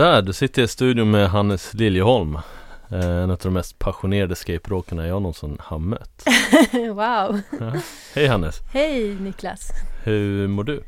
Sådär, du sitter i studion med Hannes Liljeholm eh, En av de mest passionerade skateboardåkarna jag någonsin har mött Wow! ja. Hej Hannes! Hej Niklas! Hur mår du?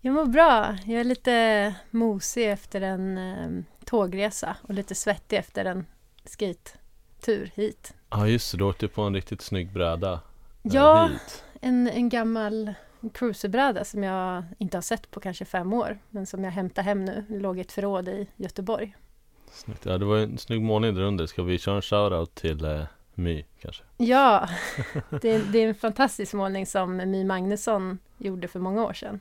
Jag mår bra. Jag är lite mosig efter en eh, tågresa och lite svettig efter en skate-tur hit. Ja just det, du åkte på en riktigt snygg bräda eh, Ja, hit. en, en gammal cruiserbräda som jag inte har sett på kanske fem år men som jag hämtar hem nu. Låg i ett förråd i Göteborg. Snyggt. Ja det var en snygg målning där under. Ska vi köra en shoutout till eh, My kanske? Ja, det, är- det är en fantastisk målning som My Magnusson gjorde för många år sedan.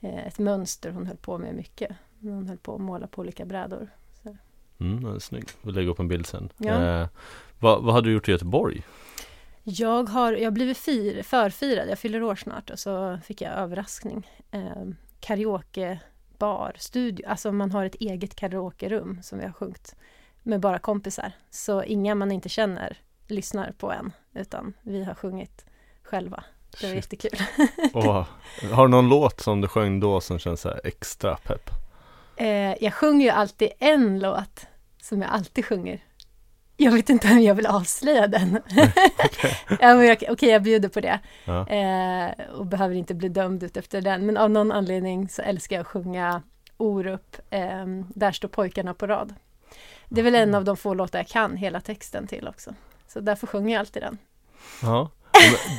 Eh, Ett mönster hon höll på med mycket. Hon höll på att måla på olika brädor. Mm, den är snygg. Vi lägger upp en bild sen. Ja. Eh, vad, vad hade du gjort i Göteborg? Jag har, jag blivit fir, förfirad, jag fyller år snart och så fick jag överraskning. Eh, karaoke bar, studio, alltså man har ett eget karaokerum som vi har sjungit med bara kompisar. Så inga man inte känner lyssnar på en, utan vi har sjungit själva. Det var Shit. jättekul. Åh, har du någon låt som du sjöng då som känns så här extra pepp? Eh, jag sjunger ju alltid en låt som jag alltid sjunger. Jag vet inte om jag vill avslöja den. ja, men jag- Okej, jag bjuder på det. Ja. Eh, och behöver inte bli dömd ut efter den. Men av någon anledning så älskar jag att sjunga Orup, eh, Där står pojkarna på rad. Det är väl en av de få låtar jag kan hela texten till också. Så därför sjunger jag alltid den. Ja,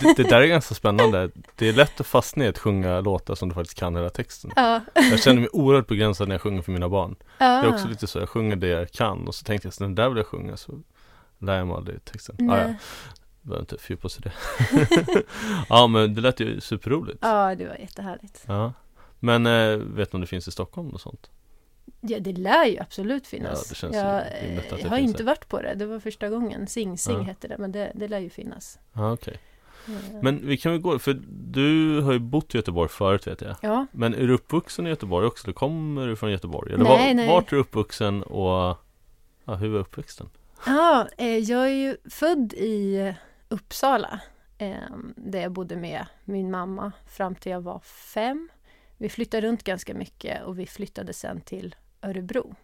det, det där är ganska spännande. Det är lätt att fastna i att sjunga låtar som du faktiskt kan hela texten. Ja. Jag känner mig oerhört begränsad när jag sjunger för mina barn. Det Ah. är också lite så, jag sjunger det jag kan och så tänkte jag så den där vill jag sjunga så lär jag mig aldrig texten. Ah, ja, Nej. behöver inte fördjupa sig i det. ja men det lät ju superroligt. Ja, det var jättehärligt. Ja. Men eh, vet du om det finns i Stockholm och sånt? Ja, det lär ju absolut finnas. Ja, det känns jag, det jag har finns inte det. varit på det. Det var första gången. Sing Sing Ja. hette det, men det, det lär ju finnas. Ja okej. Eh, Men vi kan väl gå, för du har ju bott i Göteborg förut vet jag. Ja, Men är du uppvuxen i Göteborg också? Eller kommer du från Göteborg? Eller Nej, var, nej. vart är du uppvuxen och ja, hur var uppväxten? Ja, eh, jag är ju född i Uppsala eh, där jag bodde med min mamma fram till jag var fem. Vi flyttade runt ganska mycket och vi flyttade sen till Örebro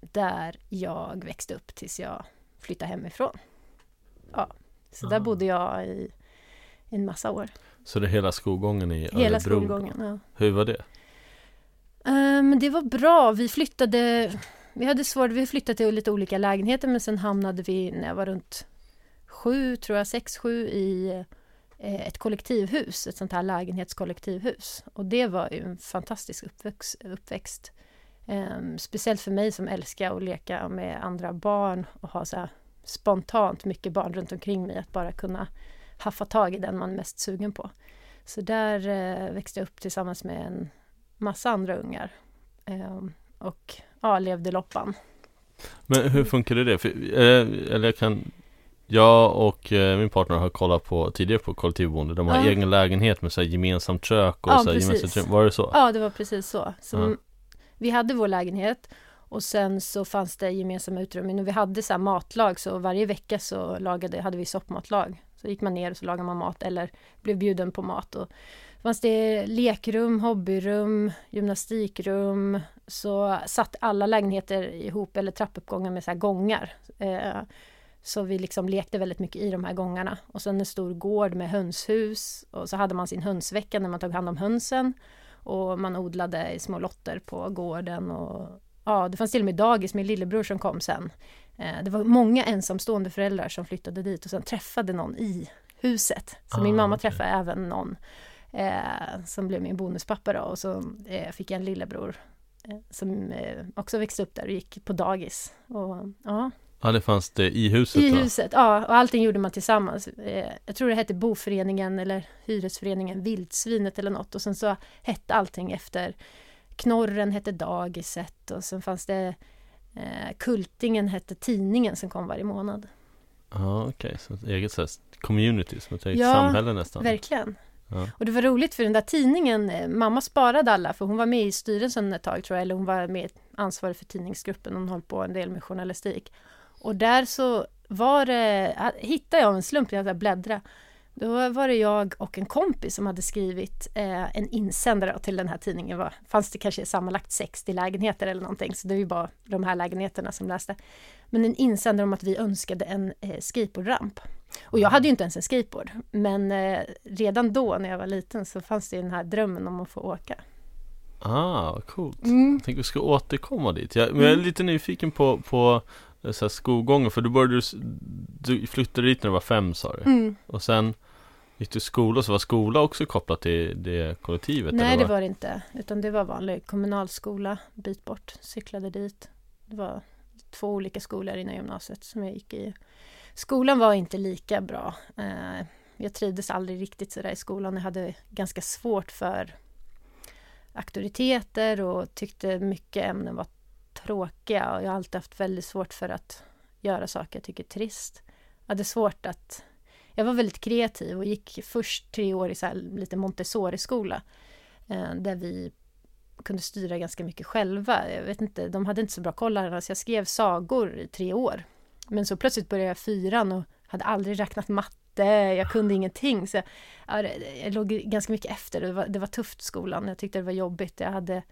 där jag växte upp tills jag flyttade hemifrån. Ja, så där Ah. bodde jag i en massa år. Så det är hela skolgången i Hela Örebro? skolgången. Ja. Hur var det? Men det var bra. Vi flyttade... Vi hade svårt, vi flyttade till lite olika lägenheter men sen hamnade vi när jag var runt sju, tror jag, sex, sju i eh, ett kollektivhus, ett sånt här lägenhetskollektivhus. Och det var ju en fantastisk uppväxt. uppväxt. Ehm, speciellt för mig som älskar att leka med andra barn och ha så spontant mycket barn runt omkring mig, att bara kunna haffa tag i den man är mest sugen på. Så där eh, växte jag upp tillsammans med en massa andra ungar. Ehm, och ja, levde loppan. Men hur funkade det? För, eh, eller jag kan Jag och eh, min partner har kollat på tidigare på kollektivboende De har Ja. egen lägenhet med så här gemensamt kök och Ja, så här gemensamt rum. Var det så? Ja, det var precis så. Som, Ja. Vi hade vår lägenhet och sen så fanns det gemensamma utrymmen och vi hade så här matlag så varje vecka så lagade, hade vi soppmatlag. Så gick man ner och så lagade man mat eller blev bjuden på mat. Och fanns det lekrum, hobbyrum, gymnastikrum så satt alla lägenheter ihop eller trappuppgångar med så här gångar. Eh, så vi liksom lekte väldigt mycket i de här gångarna. Och sen en stor gård med hönshus och så hade man sin hönsvecka när man tog hand om hönsen. Och man odlade i små lotter på gården och ja, det fanns till och med dagis. Min lillebror som kom sen. Eh, det var många ensamstående föräldrar som flyttade dit och sen träffade någon i huset. Så min Ah, mamma okej. träffade även någon eh, som blev min bonuspappa då och så eh, fick jag en lillebror eh, som eh, också växte upp där och gick på dagis. Och, ja, Ja det fanns det i huset I då? huset, ja. Och allting gjorde man tillsammans. Eh, Jag tror det hette boföreningen eller hyresföreningen Vildsvinet eller något. Och sen så hette allting efter Knorren hette dagiset och sen fanns det Eh, Kultingen hette tidningen som kom varje månad. Ja, okej. Okay. Så ett eget så här, community, som ett eget Ja, samhälle nästan. Verkligen. Ja. Och det var roligt för den där tidningen, eh, mamma sparade alla för hon var med i styrelsen ett tag tror jag, eller hon var med ansvarig för tidningsgruppen, hon höll på en del med journalistik. Och där så var det, ah, hittade jag en slump, jag hade bläddra. Då var det jag och en kompis som hade skrivit eh, en insändare till den här tidningen. Var, fanns det kanske sammanlagt 60 lägenheter eller någonting, så det var ju bara de här lägenheterna som läste. Men en insändare om att vi önskade en eh, skateboardramp. Och jag hade ju inte ens en skateboard, men eh, redan då när jag var liten så fanns det ju den här drömmen om att få åka. Ah, coolt. Mm. Jag tänker vi ska återkomma dit. Jag, men jag är lite nyfiken på, på så här, skolgången, för du började, du flyttade dit när du var fem sa du. Mm. Och sen gick du skola, så var skola också kopplat till det kollektivet? Nej, eller det var det inte, utan det var vanlig kommunalskola, bit bort, cyklade dit. Det var två olika skolor innan gymnasiet som jag gick i. Skolan var inte lika bra. Eh, Jag trivdes aldrig riktigt sådär i skolan. Jag hade ganska svårt för auktoriteter och tyckte mycket ämnen var tråkiga. Och jag har alltid haft väldigt svårt för att göra saker jag tycker är trist. Jag hade svårt att... Jag var väldigt kreativ och gick först tre år i så här lite Montessori-skola eh, där vi kunde styra ganska mycket själva. Jag vet inte, de hade inte så bra koll lärarna, så jag skrev sagor i tre år. Men så plötsligt började jag fyran och hade aldrig räknat matte, jag kunde ingenting. Så jag, jag låg ganska mycket efter. Det var, det var tufft skolan, jag tyckte det var jobbigt. Jag hade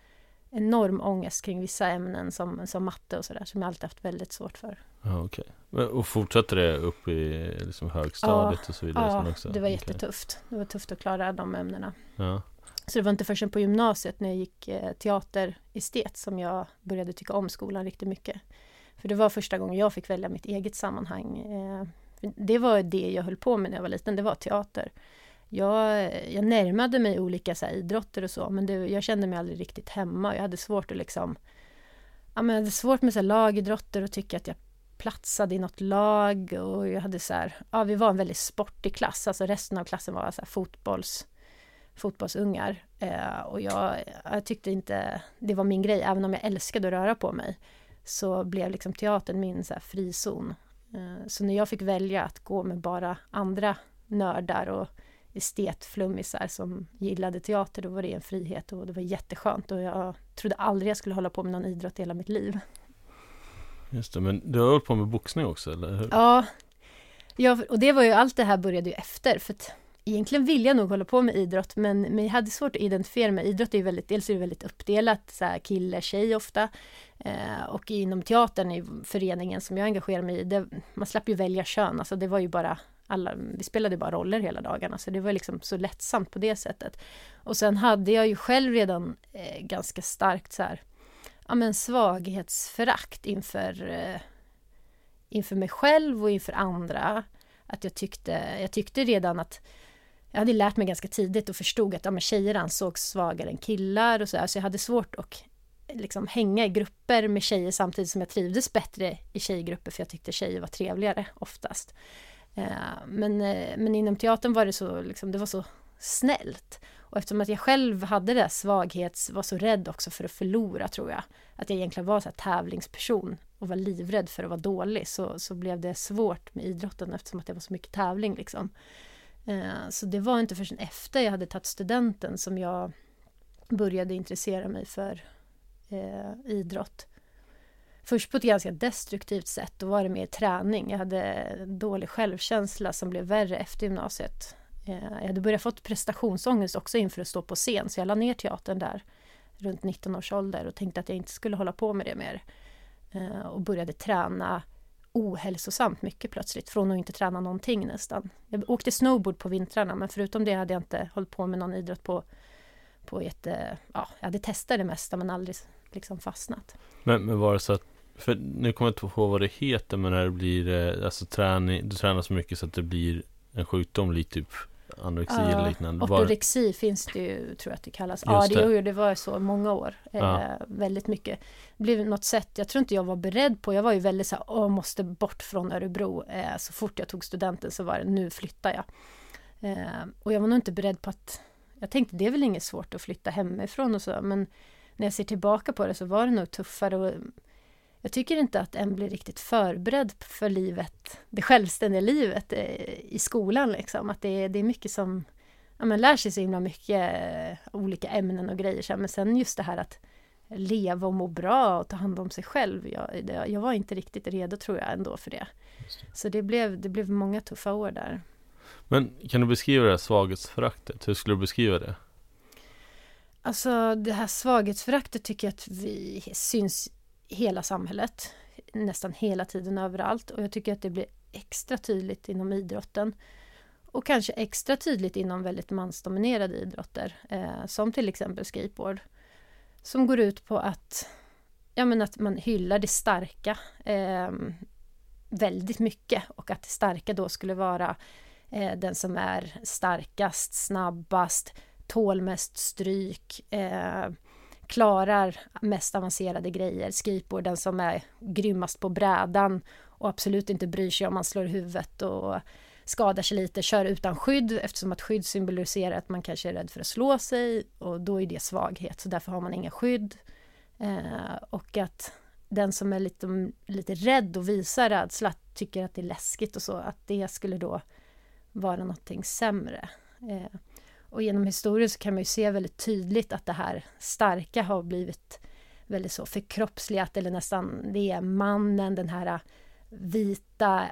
enorm ångest kring vissa ämnen som, som matte och sådär, som jag alltid haft väldigt svårt för. Ja, okej. Men- Och fortsatte det upp i liksom högstadiet och så vidare? Ja, också? det var jättetufft. Det var tufft att klara de ämnena. Ja. Så det var inte förrän på gymnasiet när jag gick eh, teaterestet som jag började tycka om skolan riktigt mycket. För det var första gången jag fick välja mitt eget sammanhang. Eh, det var det jag höll på med när jag var liten, det var teater. Jag, jag närmade mig olika så här, idrotter och så, men det, jag kände mig aldrig riktigt hemma. Jag hade svårt att liksom... Ja, men jag hade svårt med så här, lagidrotter och tycka att jag platsade i något lag och jag hade så här, ja vi var en väldigt sportig klass, alltså resten av klassen var så här fotbolls fotbollsungar. Eh, och jag, jag tyckte inte det var min grej, även om jag älskade att röra på mig. Så blev liksom teatern min så här, frizon. Eh, så när jag fick välja att gå med bara andra nördar och estetflummisar som gillade teater, då var det en frihet och det var jätteskönt. Och jag trodde aldrig jag skulle hålla på med någon idrott i hela mitt liv. Just det, men du har hållit på med boxning också, eller hur? Ja, ja, och det var ju allt det här började ju efter. För att egentligen ville jag nog hålla på med idrott, men, men jag hade svårt att identifiera mig. Idrott är ju väldigt, dels är det väldigt uppdelat, så här kille, tjej ofta. Eh, och inom teatern, i föreningen som jag engagerar mig i, det, man slapp ju välja kön. Alltså det var ju bara alla, vi spelade bara roller hela dagarna, så det var liksom så lättsamt på det sättet. Och sen hade jag ju själv redan eh, ganska starkt så här, ja men svaghetsförakt inför eh, inför mig själv och inför andra. Att jag tyckte, jag tyckte redan att jag hade lärt mig ganska tidigt och förstod att ja, men tjejer ansågs svagare än killar och så, här, så jag hade svårt att eh, liksom hänga i grupper med tjejer samtidigt som jag trivdes bättre i tjejgrupper för jag tyckte tjejer var trevligare oftast. Eh, men, eh, men inom teatern var det så, liksom, det var så snällt. Och eftersom att jag själv hade det svaghets, var så rädd också för att förlora tror jag. Att jag egentligen var så här tävlingsperson och var livrädd för att vara dålig så, så blev det svårt med idrotten eftersom att det var så mycket tävling liksom. Eh, så det var inte förrän efter jag hade tagit studenten som jag började intressera mig för eh, idrott. Först på ett ganska destruktivt sätt, då var det mer träning. Jag hade dålig självkänsla som blev värre efter gymnasiet. Eh, jag hade börjat fått prestationsångest också inför att stå på scen, så jag la ner teatern där runt 19 års ålder och tänkte att jag inte skulle hålla på med det mer. Eh, och började träna ohälsosamt mycket plötsligt, från att inte träna någonting nästan. Jag åkte snowboard på vintrarna, men förutom det hade jag inte hållit på med någon idrott på, på jätte... Ja, jag hade testat det mesta, men aldrig liksom fastnat. Men, men var det så att, för nu kommer jag inte ihåg vad det heter, men när det blir, eh, alltså träning, du tränar så mycket så att det blir en sjukdom, lite typ anorexi eller Ja, liknande. Var, Ortorexi finns det ju, tror jag att det kallas. Just ja, det, det. det var så många år. Ja. Eh, väldigt mycket. Det blev något sätt, jag tror inte jag var beredd på. Jag var ju väldigt så här, åh, måste bort från Örebro. Eh, så fort jag tog studenten så var det, nu flyttar jag. Eh, och jag var nog inte beredd på att, jag tänkte det är väl inget svårt att flytta hemifrån och så, men när jag ser tillbaka på det så var det nog tuffare och jag tycker inte att en blir riktigt förberedd för livet, det självständiga livet eh, i skolan liksom. Att det är, det är mycket som, ja men lär sig så himla mycket eh, olika ämnen och grejer. Men sen just det här att leva och må bra och ta hand om sig själv. Jag, jag var inte riktigt redo tror jag ändå för det. det. Så det blev, det blev många tuffa år där. Men kan du beskriva det här svaghetsföraktet? Hur skulle du beskriva det? Alltså det här svaghetsföraktet tycker jag att vi syns hela samhället. Nästan hela tiden överallt och jag tycker att det blir extra tydligt inom idrotten. Och kanske extra tydligt inom väldigt mansdominerade idrotter eh, som till exempel skateboard. Som går ut på att, ja, men att man hyllar det starka eh, väldigt mycket och att det starka då skulle vara eh, den som är starkast, snabbast, tål mest stryk, eh, klarar mest avancerade grejer, skateboarden som är grymmast på brädan och absolut inte bryr sig om man slår huvudet och skadar sig lite, kör utan skydd eftersom att skydd symboliserar att man kanske är rädd för att slå sig och då är det svaghet, så därför har man inga skydd. Eh, och att den som är lite, lite rädd och visar rädsla tycker att det är läskigt och så, att det skulle då vara någonting sämre. Eh, och genom historien så kan man ju se väldigt tydligt att det här starka har blivit väldigt så förkroppsligat eller nästan det är mannen, den här vita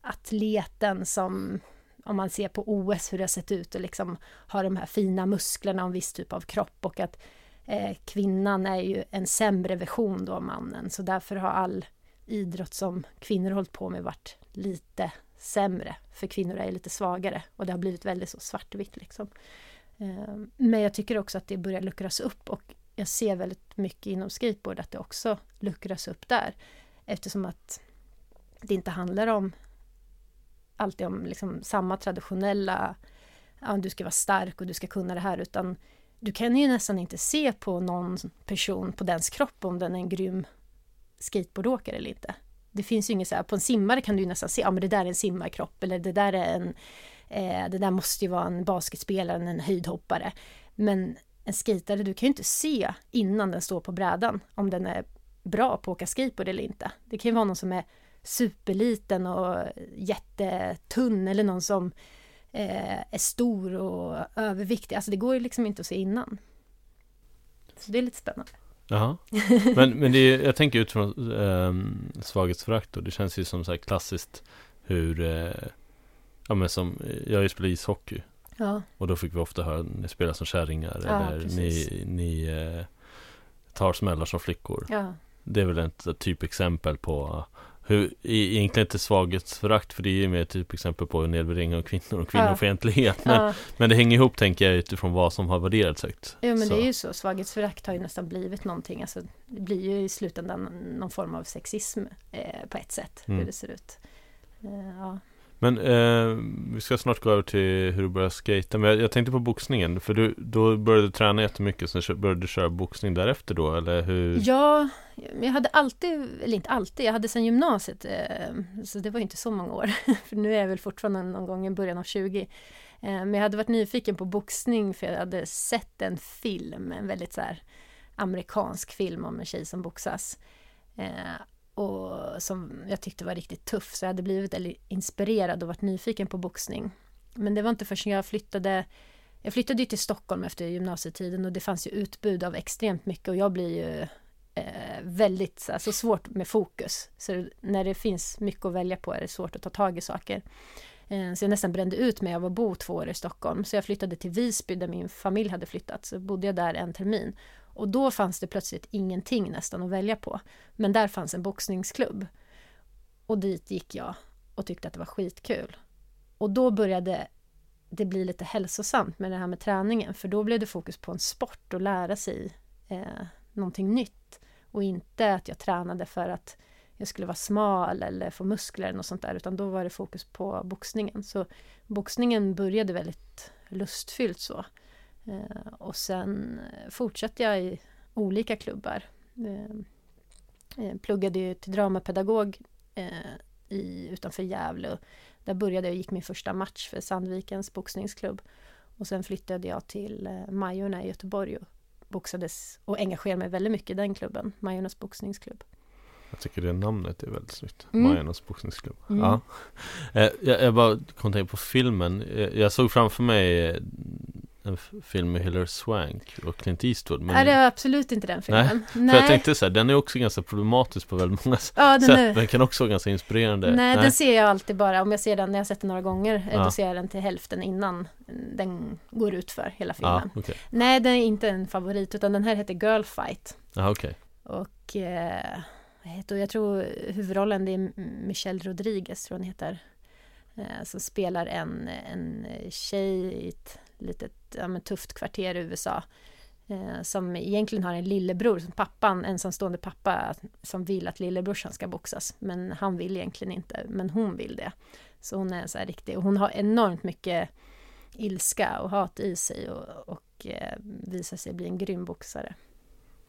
atleten som om man ser på OS hur det har sett ut och liksom har de här fina musklerna och en viss typ av kropp och att eh, kvinnan är ju en sämre version då av mannen. Så därför har all idrott som kvinnor hållit på med varit lite sämre för kvinnor är lite svagare och det har blivit väldigt så svartvitt liksom. Eh, men jag tycker också att det börjar luckras upp och jag ser väldigt mycket inom skateboard att det också luckras upp där eftersom att det inte handlar om alltid om liksom samma traditionella ja, du ska vara stark och du ska kunna det här utan du kan ju nästan inte se på någon person på dens kropp om den är en grym skateboardåkare eller inte. Det finns ju inget så här, på en simmare kan du ju nästan se, ja men det där är en simmarkropp eller det där är en, eh, det där måste ju vara en basketspelare, en höjdhoppare. Men en skejtare, du kan ju inte se innan den står på brädan om den är bra på att åka skateboard eller inte. Det kan ju vara någon som är superliten och jättetunn eller någon som eh, är stor och överviktig. Alltså det går ju liksom inte att se innan. Så det är lite spännande. Jaha. Men, men det är, jag tänker utifrån eh, svaghetsförakt och det känns ju som så här klassiskt hur eh, Ja men som, jag har ju spelat ishockey Ja. Och då fick vi ofta höra ni spelar som kärringar Ja, eller precis. ni, ni eh, tar smällar som flickor Ja, Det är väl ett typexempel på hur, egentligen inte svaghetsförakt för det är ju mer ett typexempel på nedvärdering av kvinnor och kvinnofientlighet men, ja. men det hänger ihop tänker jag utifrån vad som har värderats högt Jo men Så. det är ju så, svaghetsförakt har ju nästan blivit någonting, alltså det blir ju i slutändan någon form av sexism eh, på ett sätt, Mm. hur det ser ut. Eh, ja. Men eh, vi ska snart gå över till hur du började skata Men jag, jag tänkte på boxningen För du, då började du träna jättemycket Sen började du köra boxning därefter då eller hur? ja, jag hade alltid, eller inte alltid, jag hade sedan gymnasiet, eh, så det var ju inte så många år, för nu är jag väl fortfarande någon gång i början av 20. Eh, men jag hade varit nyfiken på boxning för jag hade sett en film, en väldigt så här amerikansk film om en tjej som boxas. Eh, och som jag tyckte var riktigt tuff, så jag hade blivit inspirerad och varit nyfiken på boxning. Men det var inte förrän jag flyttade jag flyttade ju till Stockholm efter gymnasietiden och det fanns ju utbud av extremt mycket och jag blir ju eh, väldigt så alltså, svårt med fokus. Så när det finns mycket att välja på är det svårt att ta tag i saker. Eh, så jag nästan brände ut mig av att bo två år i Stockholm. Så jag flyttade till Visby där min familj hade flyttat. Så bodde jag där en termin. Och då fanns det plötsligt ingenting nästan att välja på. Men där fanns en boxningsklubb. Och dit gick jag och tyckte att det var skitkul. Och då började det bli lite hälsosamt med det här med träningen. För då blev det fokus på en sport och lära sig eh, någonting nytt. Och inte att jag tränade för att jag skulle vara smal eller få muskler eller något sånt där. Utan då var det fokus på boxningen. Så boxningen började väldigt lustfyllt så. Eh, och sen eh, fortsatte jag i olika klubbar. Eh, eh, pluggade ju till dramapedagog i, utanför Gävle. Där började jag och gick min första match för Sandvikens boxningsklubb. Och sen flyttade jag till Majorna i Göteborg och boxades och engagerade mig väldigt mycket i den klubben, Majornas boxningsklubb. Jag tycker det namnet är väldigt snyggt. Mm. Majarnas boxningsklubb. Mm. Ja. Jag, jag bara kom tänka på filmen. Jag, jag såg framför mig en film med Hilary Swank och Clint Eastwood. Men, Nej, det är absolut inte den filmen. För jag tänkte så här, den är också ganska problematisk på väldigt många ja, den sätt. är... Men kan också vara ganska inspirerande. Nej, den ser jag alltid bara, om jag ser den, när jag sett den några gånger, eh, Ja. då ser jag den till hälften innan den går ut för hela Ja, filmen. okej. Nej, den är inte en favorit, utan den här heter Girl Fight. Ja, okej. Och eh, heter, jag tror huvudrollen det är Michelle Rodriguez, tror hon heter. Eh, som spelar en, en tjej i ett litet ja, men tufft kvarter i USA. Eh, som egentligen har en lillebror, som pappan, ensamstående pappa, som vill att lillebrorsan ska boxas. Men han vill egentligen inte, men hon vill det. Så hon är så här riktig, och hon har enormt mycket ilska och hat i sig och, och eh, visar sig bli en grym boxare.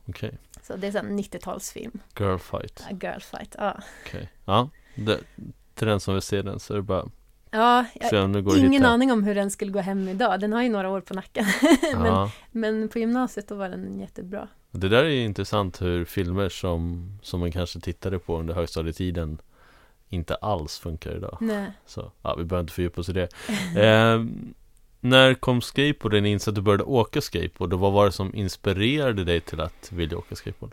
Okej. Så det är en 90-talsfilm. Girl fight. Ja, Girl fight, ja. Okej. Ja, det, till den som vill se den så är det bara Ja, jag har ingen aning om hur den skulle gå hem idag. Den har ju några år på nacken. men, Ja. men på gymnasiet då var den jättebra. Det där är ju intressant hur filmer som, som man kanske tittade på under högstadietiden inte alls funkar idag. Nej. Så ja, vi behöver inte fördjupa oss i det. Eh, när kom skateboarden in så att du började åka skateboard och vad var det som inspirerade dig till att vilja åka skateboard?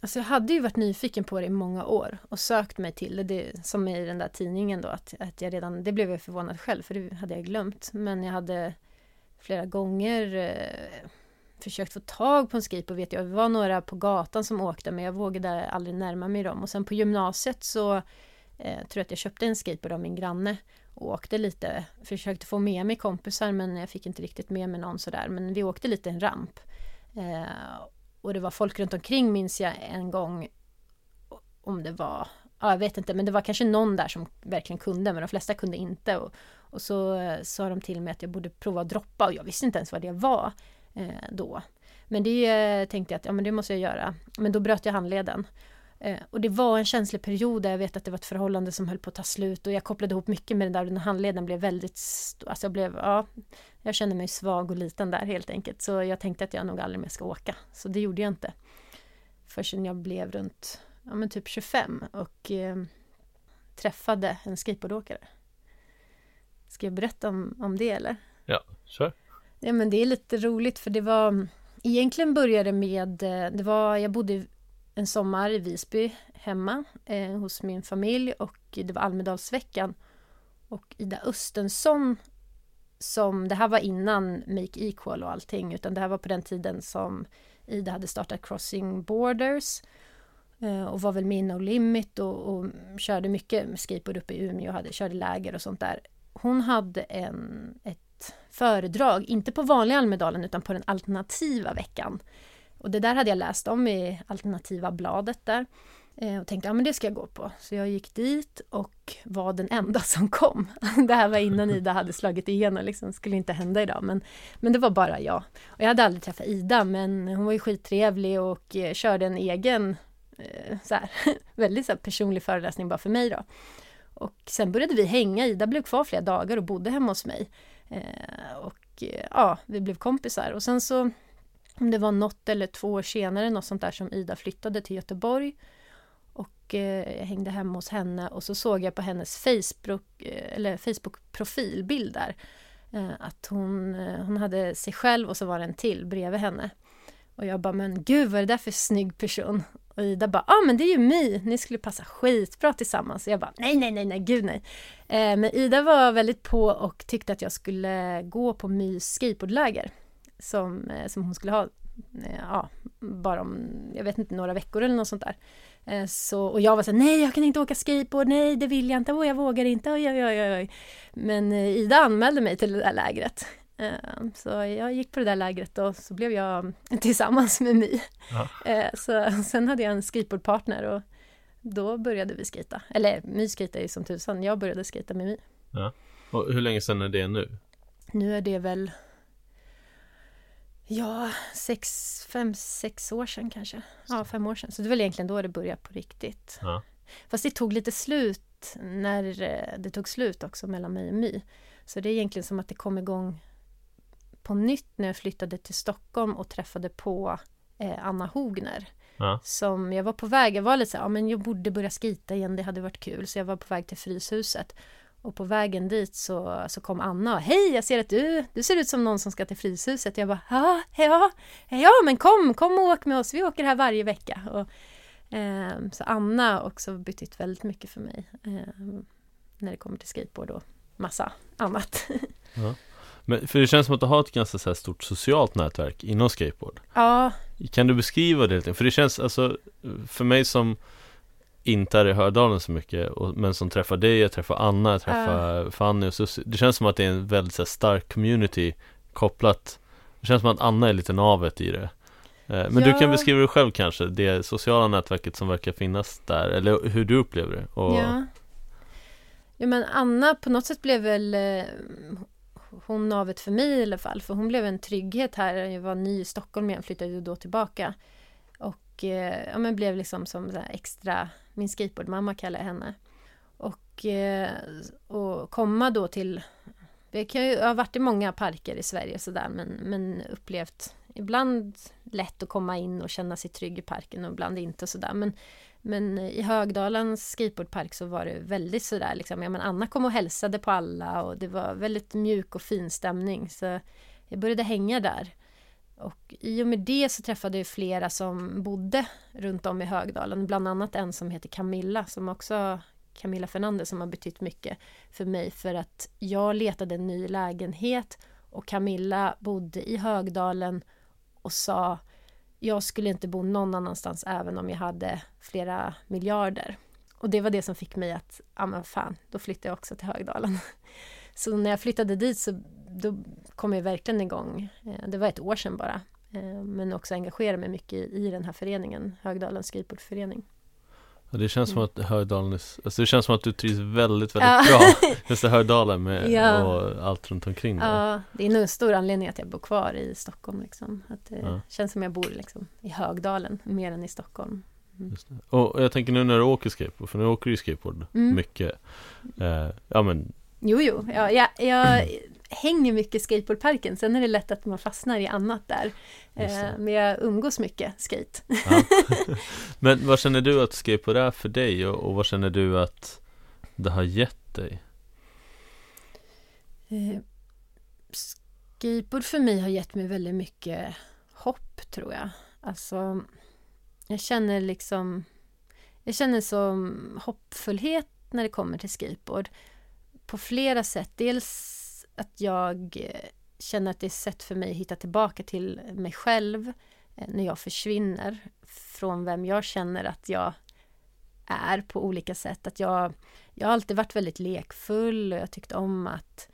Alltså jag hade ju varit nyfiken på det i många år och sökt mig till det, det som i den där tidningen då, att, att jag redan, det blev jag förvånad själv för det hade jag glömt. Men jag hade flera gånger eh, försökt få tag på en skateboard vet jag. Det var några på gatan som åkte men jag vågade aldrig närma mig dem. Och sen på gymnasiet så eh, tror jag att jag köpte en skateboard av min granne och åkte lite, försökte få med mig kompisar men jag fick inte riktigt med mig någon sådär. Men vi åkte lite en ramp. Eh, och det var folk runt omkring minns jag en gång om det var, ja, jag vet inte, men det var kanske någon där som verkligen kunde, men de flesta kunde inte. Och, och så eh, sa de till mig att jag borde prova att droppa och jag visste inte ens vad det var eh, då. Men det eh, tänkte jag att ja, men det måste jag göra. Men då bröt jag handleden. Eh, och det var en känslig period där jag vet att det var ett förhållande som höll på att ta slut och jag kopplade ihop mycket med det där och den handleden blev väldigt stor. Alltså jag blev, ja, jag kände mig svag och liten där helt enkelt. Så jag tänkte att jag nog aldrig mer ska åka. Så det gjorde jag inte. Förrän jag blev runt, ja men typ 25 och eh, träffade en skateboardåkare. Ska jag berätta om, om det eller? Ja, kör. Ja men det är lite roligt för det var Egentligen började med eh, Det var, jag bodde en sommar i Visby hemma eh, hos min familj och det var Almedalsveckan och Ida Östensson som, det här var innan Make Equal och allting utan det här var på den tiden som Ida hade startat Crossing Borders eh, och var väl med i No Limit och, och körde mycket skateboard uppe i Umeå och hade, körde läger och sånt där. Hon hade en, ett föredrag, inte på vanliga Almedalen utan på den alternativa veckan. Och det där hade jag läst om i alternativa bladet där. Eh, och tänkte, ja men det ska jag gå på. Så jag gick dit och var den enda som kom. Det här var innan Ida hade slagit igenom, liksom, skulle inte hända idag. Men, men det var bara jag. Och jag hade aldrig träffat Ida, men hon var ju skittrevlig och eh, körde en egen, eh, så här, väldigt så här, personlig föreläsning bara för mig då. Och sen började vi hänga, Ida blev kvar flera dagar och bodde hemma hos mig. Och ja, vi blev kompisar. Och sen så, om det var något eller två år senare, något sånt där som Ida flyttade till Göteborg. Och eh, jag hängde hemma hos henne och så såg jag på hennes Facebook, eh, eller Facebook-profilbild där. Eh, att hon, eh, hon hade sig själv och så var det en till bredvid henne. Och jag bara, men gud vad är det där för snygg person? Och Ida bara, ja ah, men det är ju My, ni skulle passa skitbra tillsammans. Och jag bara, nej, nej, nej, nej, gud nej. Eh, men Ida var väldigt på och tyckte att jag skulle gå på Mys skateboardläger. Som, eh, som hon skulle ha, eh, ja, bara om, jag vet inte, några veckor eller något sånt där. Eh, så, och jag var så här, nej jag kan inte åka skateboard, nej det vill jag inte, oh, jag vågar inte, oj, oj, oj, oj. Men Ida anmälde mig till det där lägret. Så jag gick på det där lägret och så blev jag tillsammans med My. Ja. Så sen hade jag en skateboardpartner och då började vi skita. Eller My skejtar ju som tusan, jag började skita med My. Och hur länge sedan är det nu? Nu är det väl Ja, sex, fem, sex år sedan kanske. Ja, fem år sedan. Så det väl egentligen då det började på riktigt. Ja. Fast det tog lite slut när eh, det tog slut också mellan mig och My. Så det är egentligen som att det kom igång på nytt när jag flyttade till Stockholm och träffade på eh, Anna Hogner. Ja. Som jag var på väg, jag var lite så här, ja men jag borde börja skita igen, det hade varit kul. Så jag var på väg till Fryshuset. Och på vägen dit så, så kom Anna och hej, jag ser att du, du ser ut som någon som ska till Fryshuset. Jag bara, ja, ja, ja, men kom, kom och åk med oss, vi åker här varje vecka. Och, eh, så Anna har också betytt väldigt mycket för mig. Eh, när det kommer till skateboard och massa annat. Ja. Men för det känns som att du har ett ganska så stort socialt nätverk inom skateboard. Ja, Kan du beskriva det? För det känns alltså, för mig som inte är i Hördalen så mycket, och, men som träffar dig, jag träffar Anna, jag träffar Fanny och Susie. Det känns som att det är en väldigt så här, stark community kopplat. Det känns som att Anna är lite navet i det. Eh, Men du Ja. kan beskriva det själv kanske, det sociala nätverket som verkar finnas där, eller hur du upplever det. Och, Ja. ja, men Anna på något sätt blev väl eh, hon navet för mig i alla fall. För hon blev en trygghet här. Jag var ny i Stockholm igen, flyttade då tillbaka. Och eh, ja, men blev liksom som så här extra, min skateboardmamma kallar jag henne. Och, eh, och komma då till, jag, kan ju, jag har varit i många parker i Sverige sådär men, men upplevt ibland lätt att komma in och känna sig trygg i parken och ibland inte och sådär. Men men i Högdalens skateboardpark så var det väldigt sådär liksom, ja men Anna kom och hälsade på alla och det var väldigt mjuk och fin stämning så jag började hänga där. Och i och med det så träffade jag flera som bodde runt om i Högdalen, bland annat en som heter Camilla som också Camilla Fernandez som har betytt mycket för mig för att jag letade en ny lägenhet och Camilla bodde i Högdalen och sa jag skulle inte bo någon annanstans även om jag hade flera miljarder. Och det var det som fick mig att, ja men fan, då flyttar jag också till Högdalen. Så när jag flyttade dit så då kom jag verkligen igång. Eh, Det var ett år sedan bara. Eh, Men också engagera mig mycket i i den här föreningen, Högdalens skateboardförening. Ja, det känns som Mm. att Hördalen, är, alltså det känns som att du trivs väldigt, väldigt Ja. bra Just det, Hördalen med Ja. och allt runt omkring där. Ja, det är nog en stor anledning att jag bor kvar i Stockholm. Liksom. Att det Ja. känns som jag bor liksom, i Högdalen mer än i Stockholm. Och och jag tänker nu när du åker skateboard, för nu åker du ju skateboard Mm. mycket eh, Ja men, Jo, jo, ja, jag, jag hänger mycket i skateboardparken. Sen är det lätt att man fastnar i annat där. Eh, men jag umgås mycket skate. ja. men vad känner du att skateboard är för dig och, och vad känner du att det har gett dig? Eh, skateboard för mig har gett mig väldigt mycket hopp, tror jag. Alltså, jag känner liksom... Jag känner som hoppfullhet när det kommer till skateboard. På flera sätt. Dels att jag eh, känner att det är ett sätt för mig att hitta tillbaka till mig själv eh, när jag försvinner från vem jag känner att jag är på olika sätt. Att jag, jag har alltid varit väldigt lekfull och jag tyckte om att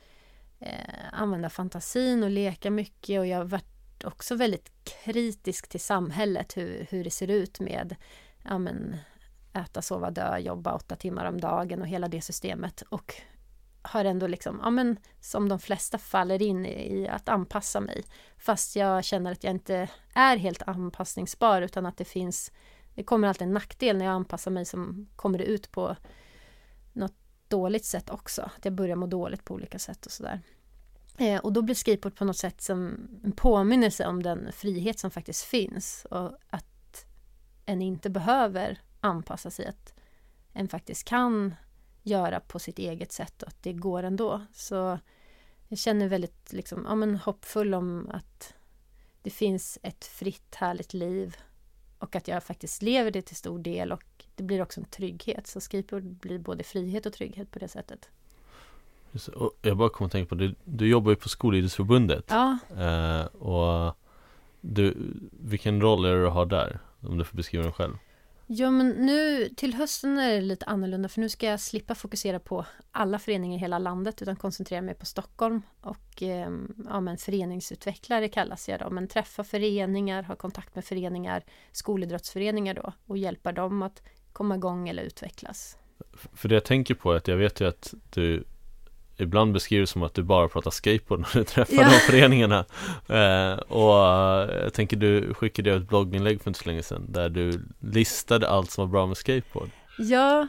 eh, använda fantasin och leka mycket och jag har varit också väldigt kritisk till samhället, hur, hur det ser ut med ja, men, äta, sova, dö, jobba åtta timmar om dagen och hela det systemet och har ändå liksom, ja men som de flesta faller in i, i att anpassa mig fast jag känner att jag inte är helt anpassningsbar utan att det finns det kommer alltid en nackdel när jag anpassar mig som kommer det ut på något dåligt sätt också. Att jag börjar må dåligt på olika sätt och sådär. Eh, och då blir skateboard på något sätt som en påminnelse om den frihet som faktiskt finns och att en inte behöver anpassa sig, att en faktiskt kan göra på sitt eget sätt och att det går ändå. Så jag känner väldigt liksom, ja, men hoppfull om att det finns ett fritt, härligt liv och att jag faktiskt lever det till stor del och det blir också en trygghet. Så skateboard blir både frihet och trygghet på det sättet. Just, jag bara kom att tänka på, du, du jobbar ju på Skolidrottsförbundet Ja, eh, Och du, vilken roll är det du har där? Om du får beskriva den själv Ja, men nu till hösten är det lite annorlunda för nu ska jag slippa fokusera på alla föreningar i hela landet utan koncentrera mig på Stockholm och eh, ja, men föreningsutvecklare kallas jag då, men träffa föreningar, ha kontakt med föreningar, skolidrottsföreningar då och hjälpa dem att komma igång eller utvecklas. För det jag tänker på är att jag vet ju att du Ibland beskriver det som att du bara pratar skateboard när du träffar Ja. de föreningarna eh, Och eh, jag tänker du skickade ett blogginlägg för inte så länge sedan Där du listade allt som var bra med skateboard Ja,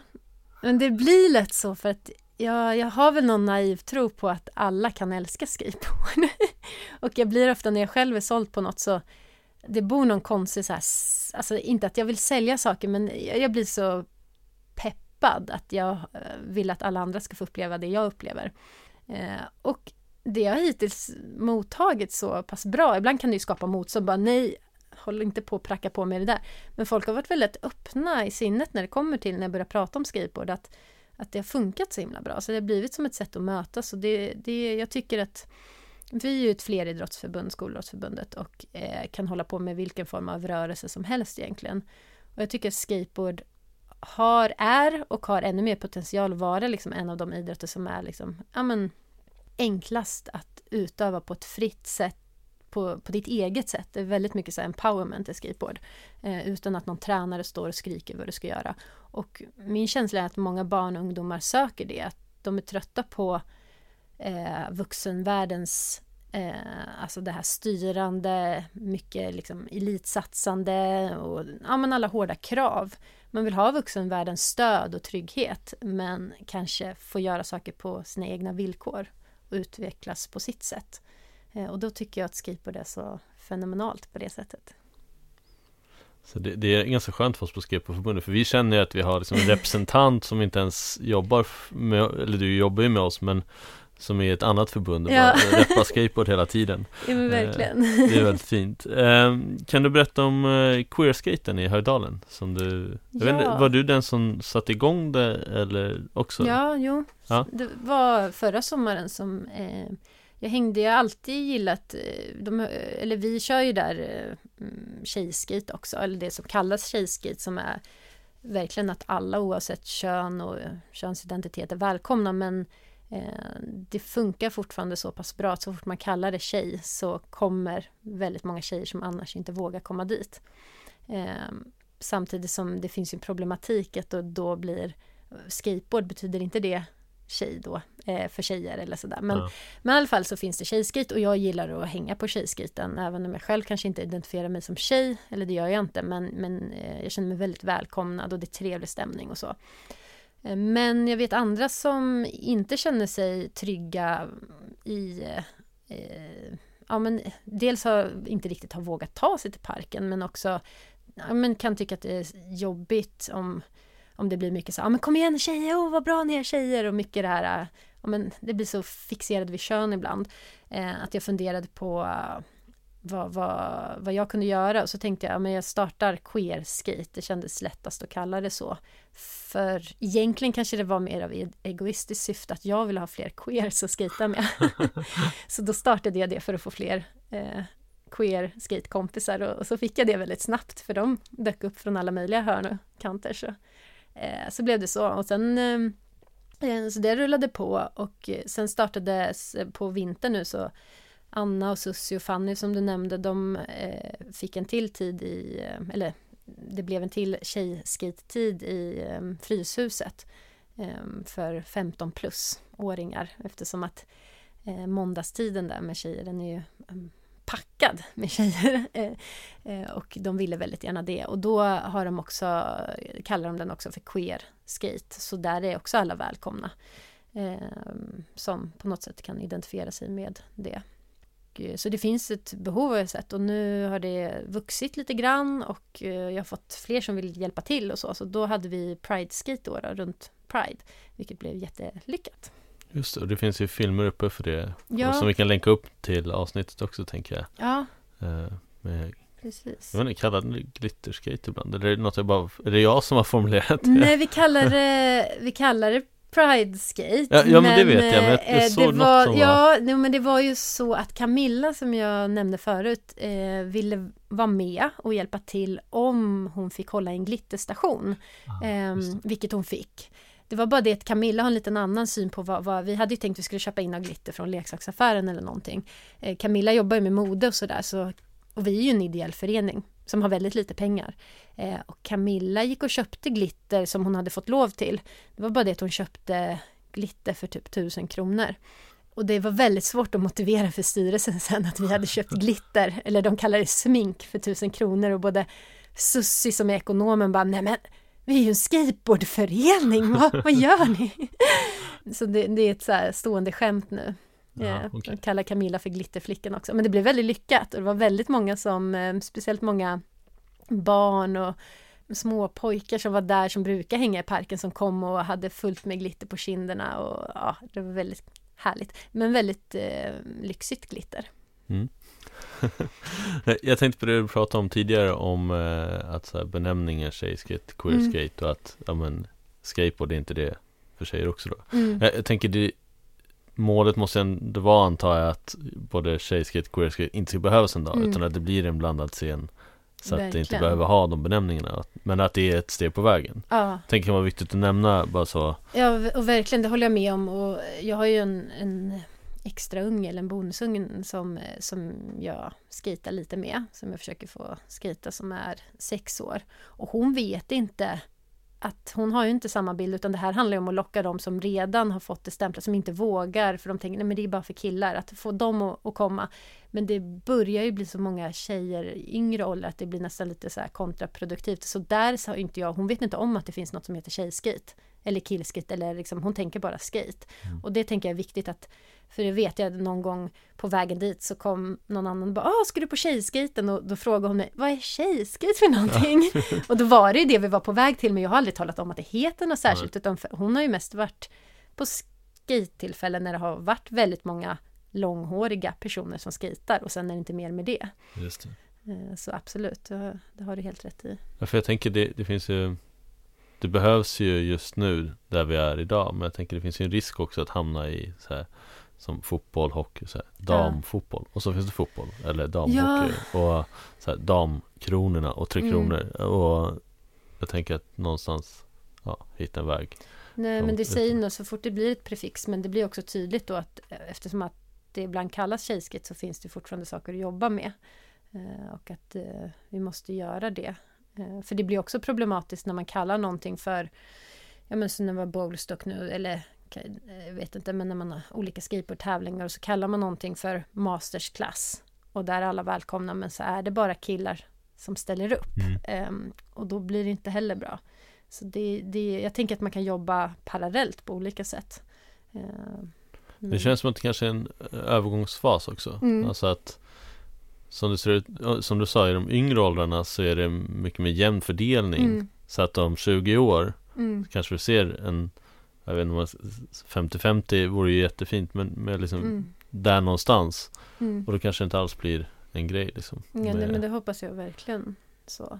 men det blir lätt så för att jag, jag har väl någon naiv tro på att alla kan älska skateboard. och jag blir ofta när jag själv är såld på något så det bor någon konstig så här, alltså inte att jag vill sälja saker men jag blir så peppad att jag eh, vill att alla andra ska få uppleva det jag upplever. Eh, och det har hittills mottagit så pass bra, ibland kan det ju skapa motstånd, bara nej, håll inte på att pracka på mig det där. Men folk har varit väldigt öppna i sinnet när det kommer till när jag börjar prata om skateboard, att, att det har funkat så himla bra. Så det har blivit som ett sätt att mötas och det, det, jag tycker att vi är ju ett fleridrottsförbund, Skolidrottsförbundet, och eh, kan hålla på med vilken form av rörelse som helst egentligen. Och jag tycker att skateboard har, är och har ännu mer potential att vara liksom en av de idrotter som är liksom, ja men, enklast att utöva på ett fritt sätt på, på ditt eget sätt. Det är väldigt mycket så empowerment i skateboard. Eh, utan att någon tränare står och skriker vad du ska göra. Och min känsla är att många barn och ungdomar söker det. Att de är trötta på eh, vuxenvärldens eh, alltså det här styrande, mycket liksom elitsatsande och ja, men alla hårda krav. Man vill ha vuxenvärldens stöd och trygghet men kanske få göra saker på sina egna villkor och utvecklas på sitt sätt. Eh, och då tycker jag att skateboard är så fenomenalt på det sättet. Så det, det, är ganska skönt för oss på Skateboardförbundet för vi känner ju att vi har liksom en representant som inte ens jobbar med, eller du jobbar ju med oss men som är ett annat förbund och ja. bara reppar skateboard hela tiden. Ja men verkligen. Eh, det är väldigt fint. Eh, kan du berätta om eh, queerskaten i Höjdalen? Som du, ja. inte, var du den som satte igång det eller också? Ja, jo. Ja. Det var förra sommaren som eh, jag hängde, jag alltid gillat, eh, de, eller vi kör ju där eh, tjejskate också, eller det som kallas tjejskate som är verkligen att alla oavsett kön och könsidentitet är välkomna men det funkar fortfarande så pass bra att så fort man kallar det tjej så kommer väldigt många tjejer som annars inte vågar komma dit. Eh, samtidigt som det finns en problematik att då, blir skateboard betyder inte det tjej då eh, för tjejer eller sådär. Men, ja. men i alla fall så finns det tjejskate och jag gillar att hänga på tjejskaten även om jag själv kanske inte identifierar mig som tjej eller det gör jag inte men, men jag känner mig väldigt välkomnad och det är trevlig stämning och så. Eh, men jag vet andra som inte känner sig trygga i eh, eh, ja, men dels har inte riktigt har vågat ta sig till parken men också ja, men kan tycka att det är jobbigt om, om det blir mycket så ja men kom igen tjejer, oh, vad bra ni är tjejer. Och mycket det här eh, ja, men det blir så fixerad vid kön ibland. Eh, att jag funderade på vad, vad, vad jag kunde göra. Så tänkte jag, men jag startar queer skate. Det kändes lättast att kalla det så. För egentligen kanske det var mer av egoistiskt syfte att jag ville ha fler queers att skata med. så då startade jag det för att få fler eh, queer skatekompisar och, och så fick jag det väldigt snabbt för de dök upp från alla möjliga hörn och kanter. Så, eh, så blev det så och sen eh, eh så det rullade på och sen startades på vintern nu så Anna och Susie och Fanny som du nämnde, de eh, fick en till tid i, eh, eller det blev en till tjejskate-tid i eh, Fryshuset eh, för 15 plus åringar eftersom att eh, måndagstiden där med tjejer, den är ju mm, packad med tjejer. Eh, eh, och de ville väldigt gärna det. Och då har de också, kallar de den också för queer skate. Så där är också alla välkomna som på något sätt kan identifiera sig med det. Eh, så det finns ett behov har jag sett och nu har det vuxit lite grann och eh, jag har fått fler som vill hjälpa till och så. Så då hade vi Pride Skate då, då runt Pride, vilket blev jättelyckat. Just det, och det finns ju filmer uppe för det ja. som vi kan länka upp till avsnittet också tänker jag. Ja. Uh, med, Precis. Jag vet inte, kallar det glitterskate ibland? Eller är det något jag bara, är det jag som har formulerat det? Nej, vi kallar det, vi kallar det Pride Skate. Ja, ja men, men, det vet jag, men jag eh, såg det var, något som Ja, var... nej, men det var ju så att Camilla som jag nämnde förut eh, ville vara med och hjälpa till om hon fick hålla en glitterstation. Ah, eh, vilket hon fick. Det var bara det att Camilla har en liten annan syn på vad, vad vi hade ju tänkt att vi skulle köpa in av glitter från leksaksaffären eller någonting. Eh, Camilla jobbar ju med mode och sådär så och vi är ju en ideell förening som har väldigt lite pengar. Eh, och Camilla gick och köpte glitter som hon hade fått lov till. Det var bara det att hon köpte glitter för typ tusen kronor. Och det var väldigt svårt att motivera för styrelsen sen att vi hade köpt glitter, eller de kallar det smink för tusen kronor och både Sussi som är ekonomen bara, nej men vi är ju en skateboardförening, vad, vad gör ni? Så det, det är ett så stående skämt nu. Ja, okay. De kallar Camilla för Glitterflickan också. Men det blev väldigt lyckat och det var väldigt många som, eh, speciellt många barn och små pojkar som var där som brukar hänga i parken som kom och hade fullt med glitter på kinderna och ja, det var väldigt härligt. Men väldigt eh, lyxigt glitter. Mm. jag tänkte på det du pratade om tidigare om eh, att så här, benämningen tjejskate, queerskate mm. och att ja, men, skateboard är inte det för tjejer också då. Mm. Jag, jag, tänker det Målet måste ändå vara antar jag att både tjejskate, queerskate inte ska behövas en dag mm. utan att det blir en blandad scen så Verkligen. att det inte behöver ha de benämningarna Men att det är ett steg på vägen ja. Tänker det vara viktigt att nämna bara så Ja och verkligen det håller jag med om och jag har ju en, en extra unge eller en bonusunge som, som jag skejtar lite med som jag försöker få skejta som är sex år och hon vet inte att hon har ju inte samma bild utan det här handlar om att locka dem som redan har fått det stämplat som inte vågar för de tänker nej men det är bara för killar att få dem att, att komma. Men det börjar ju bli så många tjejer i yngre åldrar att det blir nästan lite så kontraproduktivt. Så där sa inte jag, hon vet inte om att det finns något som heter tjejskate eller killskate eller liksom, hon tänker bara skate. Mm. Och det tänker jag är viktigt att för det vet jag någon gång på vägen dit så kom någon annan och bara ah, ska du på tjejskaten? Och då frågade hon mig vad är tjejskate för någonting? Ja. och då var det ju det vi var på väg till men jag har aldrig talat om att det heter något särskilt utan hon har ju mest varit på skate-tillfällen när det har varit väldigt många långhåriga personer som skejtar och sen är det inte mer med det. Just det. Eh, så absolut, det har du helt rätt i. Ja, för jag tänker det, det finns ju Det behövs ju just nu där vi är idag Men jag tänker det finns ju en risk också att hamna i så här som fotboll, hockey, så här, damfotboll och så finns det fotboll eller damhockey ja. och så här, damkronorna och tre kronor mm. och jag tänker att någonstans ja, hitta en väg. Nej men det säger nog så fort det blir ett prefix men det blir också tydligt då att eftersom att det ibland kallas tjejskit så finns det fortfarande saker att jobba med eh, och att eh, vi måste göra det. Eh, för det blir också problematiskt när man kallar någonting för ja men så när det var bowlstock nu eller jag vet inte, men när man har olika skateboardtävlingar och så kallar man någonting för mastersklass och där är alla välkomna men så är det bara killar som ställer upp mm. um, och då blir det inte heller bra. Så det, det, jag tänker att man kan jobba parallellt på olika sätt. Uh, det känns som att det kanske är en eh, övergångsfas också. Mm. Alltså att som du, ser ut, som du sa i de yngre åldrarna så är det mycket mer jämn fördelning. Mm. Så att om 20 år mm. kanske vi ser en jag vet inte om 50-50 vore ju jättefint men med liksom mm. där någonstans mm. och då kanske det inte alls blir en grej liksom. Ja, det, men det hoppas jag verkligen så.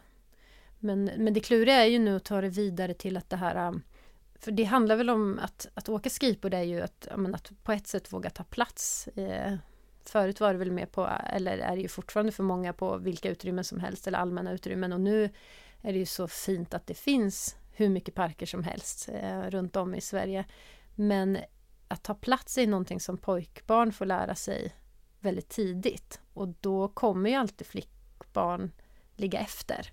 Men, men det kluriga är ju nu att ta det vidare till att det här um, för det handlar väl om att, att åka skateboard är ju att, menar, att på ett sätt våga ta plats. Eh, förut var det väl mer på, eller är det ju fortfarande för många på vilka utrymmen som helst eller allmänna utrymmen och nu är det ju så fint att det finns hur mycket parker som helst eh, runt om i Sverige. Men att ta plats är någonting som pojkbarn får lära sig väldigt tidigt och då kommer ju alltid flickbarn ligga efter.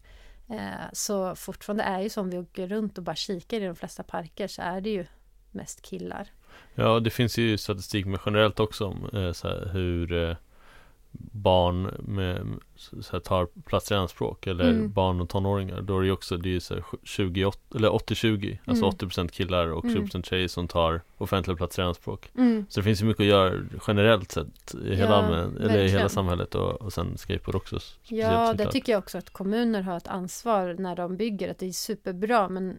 Eh, så fortfarande är ju som vi åker runt och bara kikar i de flesta parker så är det ju mest killar. Ja, det finns ju statistik med generellt också om eh, så här, hur eh, barn med, så här, tar platser i anspråk eller mm. barn och tonåringar då är det ju också det är så 20, eller 80-20 alltså mm. 80% killar och 20% mm. tjejer som tar offentliga platser i anspråk mm. så det finns ju mycket att göra generellt sett i hela, ja, eller i hela samhället och, och sen skateboard också Ja, det tycker jag också att kommuner har ett ansvar när de bygger att det är superbra men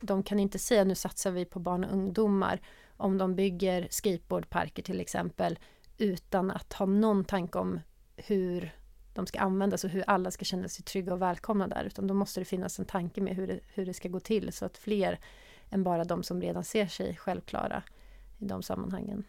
de kan inte säga nu satsar vi på barn och ungdomar om de bygger skateboardparker till exempel utan att ha någon tanke om hur de ska användas och hur alla ska känna sig trygga och välkomna där. Utan då måste det finnas en tanke med hur det, hur det ska gå till så att fler än bara de som redan ser sig självklara i de sammanhangen.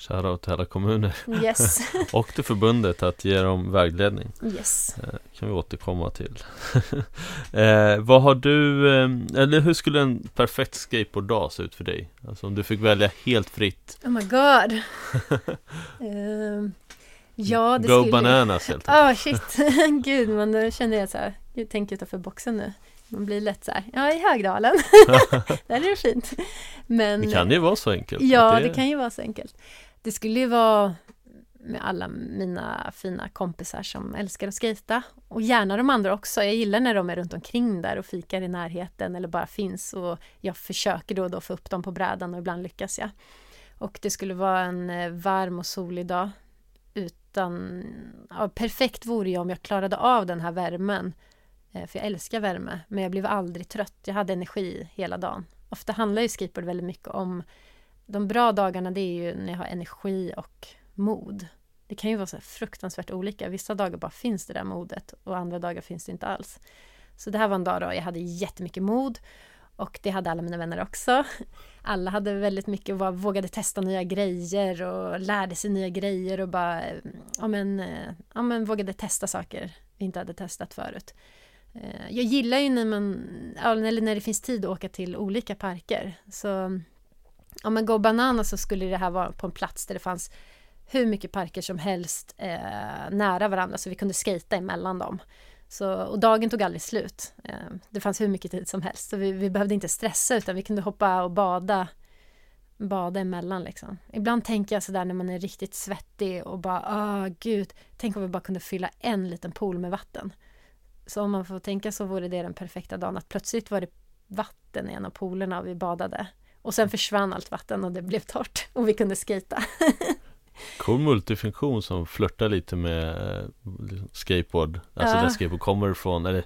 Shoutout till alla kommuner yes. och till förbundet att ge dem vägledning. Yes. Eh, kan vi återkomma till. eh, vad har du, eh, eller hur skulle en perfekt skateboarddag se ut för dig? Alltså om du fick välja helt fritt. Oh my god. uh, ja, det Go skulle... bananas helt enkelt. oh, shit. Gud, men då känner jag så här, jag tänker utanför boxen nu. Man blir lätt så här, ja i Högdalen, där är det fint. Men, det kan ju vara så enkelt. Ja, det... det kan ju vara så enkelt. Det skulle ju vara med alla mina fina kompisar som älskar att skejta och gärna de andra också. Jag gillar när de är runt omkring där och fikar i närheten eller bara finns och jag försöker då och då få upp dem på brädan och ibland lyckas jag. Och det skulle vara en eh, varm och solig dag. Utan, ja, perfekt vore jag om jag klarade av den här värmen. Eh, för jag älskar värme, men jag blev aldrig trött. Jag hade energi hela dagen. Ofta handlar ju skateboard väldigt mycket om de bra dagarna det är ju när jag har energi och mod. Det kan ju vara så fruktansvärt olika. Vissa dagar bara finns det där modet och andra dagar finns det inte alls. Så det här var en dag då jag hade jättemycket mod och det hade alla mina vänner också. Alla hade väldigt mycket och vågade testa nya grejer och lärde sig nya grejer och bara ja men, eh, ja men vågade testa saker vi inte hade testat förut. Eh, jag gillar ju när man, eller när det finns tid att åka till olika parker. Så om man går banana så skulle det här vara på en plats där det fanns hur mycket parker som helst eh, nära varandra så vi kunde skata emellan dem. Så, och dagen tog aldrig slut. Eh, det fanns hur mycket tid som helst så vi, vi, behövde inte stressa utan vi kunde hoppa och bada bada emellan liksom. Ibland tänker jag sådär när man är riktigt svettig och bara åh gud, tänk om vi bara kunde fylla en liten pool med vatten. Så om man får tänka så vore det den perfekta dagen att plötsligt var det vatten i en av poolerna och vi badade. Och sen försvann allt vatten och det blev torrt och vi kunde skita. Cool multifunktion som flörtar lite med eh, skateboard Alltså ja. där skateboard kommer ifrån eller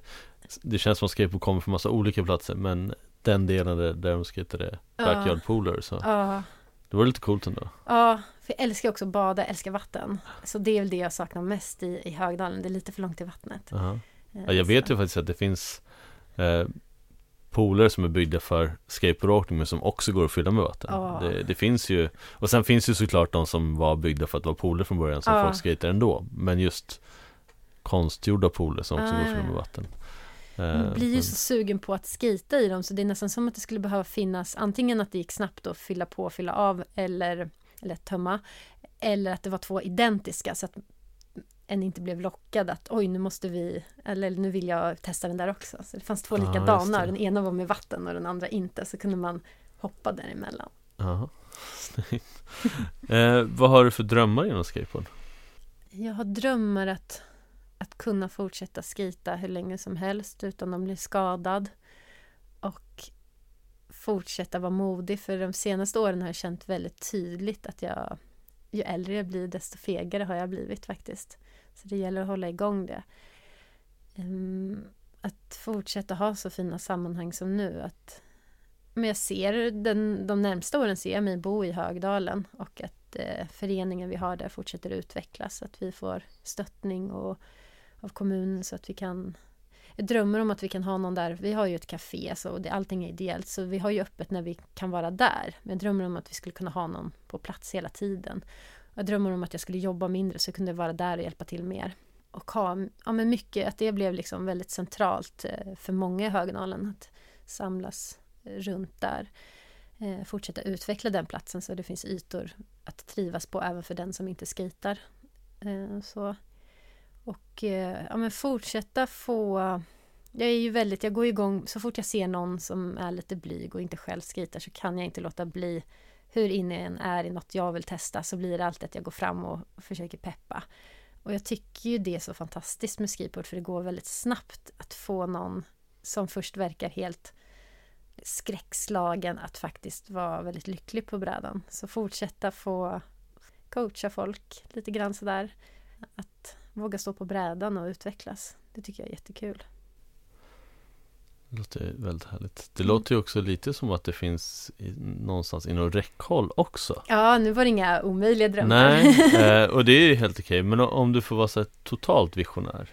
Det känns som att skateboard kommer från massa olika platser men Den delen där, där de skejtade Backyard pooler så ja. Det var lite coolt ändå Ja, för jag älskar också att bada, älskar vatten Så det är väl det jag saknar mest i, i Högdalen, det är lite för långt till vattnet -huh. ja, Jag vet ju faktiskt att det finns eh, pooler som är byggda för skateboardåkning men som också går att fylla med vatten. Oh. Det, det, finns ju, och sen finns det såklart de som var byggda för att vara pooler från början som oh. folk skater ändå. Men just konstgjorda pooler som också ah, går att fylla med vatten. Man blir ju så sugen på att skita i dem så det är nästan som att det skulle behöva finnas antingen att det gick snabbt att fylla på och fylla av eller, eller tömma eller att det var två identiska så att en inte blev lockad att oj nu måste vi, eller nu vill jag testa den där också. Så det fanns två likadana, den ena var med vatten och den andra inte, så kunde man hoppa däremellan. Ja, eh, Vad har du för drömmar inom skateboard? Jag har drömmar att, att kunna fortsätta skita hur länge som helst utan att bli skadad. Och fortsätta vara modig, för de senaste åren har jag känt väldigt tydligt att jag ju äldre jag blir desto fegare har jag blivit faktiskt. Så det gäller att hålla igång det. Ehm, att fortsätta ha så fina sammanhang som nu. Att, men jag ser den, de närmsta åren ser jag mig bo i Högdalen och att eh, föreningen vi har där fortsätter utvecklas. Att vi får stöttning och, av kommunen så att vi kan jag drömmer om att vi kan ha någon där. Vi har ju ett café så det, allting är ideellt så vi har ju öppet när vi kan vara där. Men jag drömmer om att vi skulle kunna ha någon på plats hela tiden. Jag drömmer om att jag skulle jobba mindre så jag kunde vara där och hjälpa till mer. Och ha, ja men mycket, att det blev liksom väldigt centralt eh, för många i Högnalen att samlas eh, runt där. Eh, fortsätta utveckla den platsen så det finns ytor att trivas på även för den som inte skejtar. Så. Och eh, ja men fortsätta få jag är ju väldigt, jag går igång så fort jag ser någon som är lite blyg och inte själv skejtar så kan jag inte låta bli hur inne jag än är i något jag vill testa så blir det alltid att jag går fram och försöker peppa. Och jag tycker ju det är så fantastiskt med skateboard för det går väldigt snabbt att få någon som först verkar helt skräckslagen att faktiskt vara väldigt lycklig på brädan. Så fortsätta få coacha folk lite grann sådär. Att våga stå på brädan och utvecklas. Det tycker jag är jättekul. Det låter väldigt härligt. Det mm. låter ju också lite som att det finns någonstans inom räckhåll också. Ja, nu var det inga omöjliga drömmar. Nej, eh, och det är ju helt okej. Men om du får vara så totalt visionär.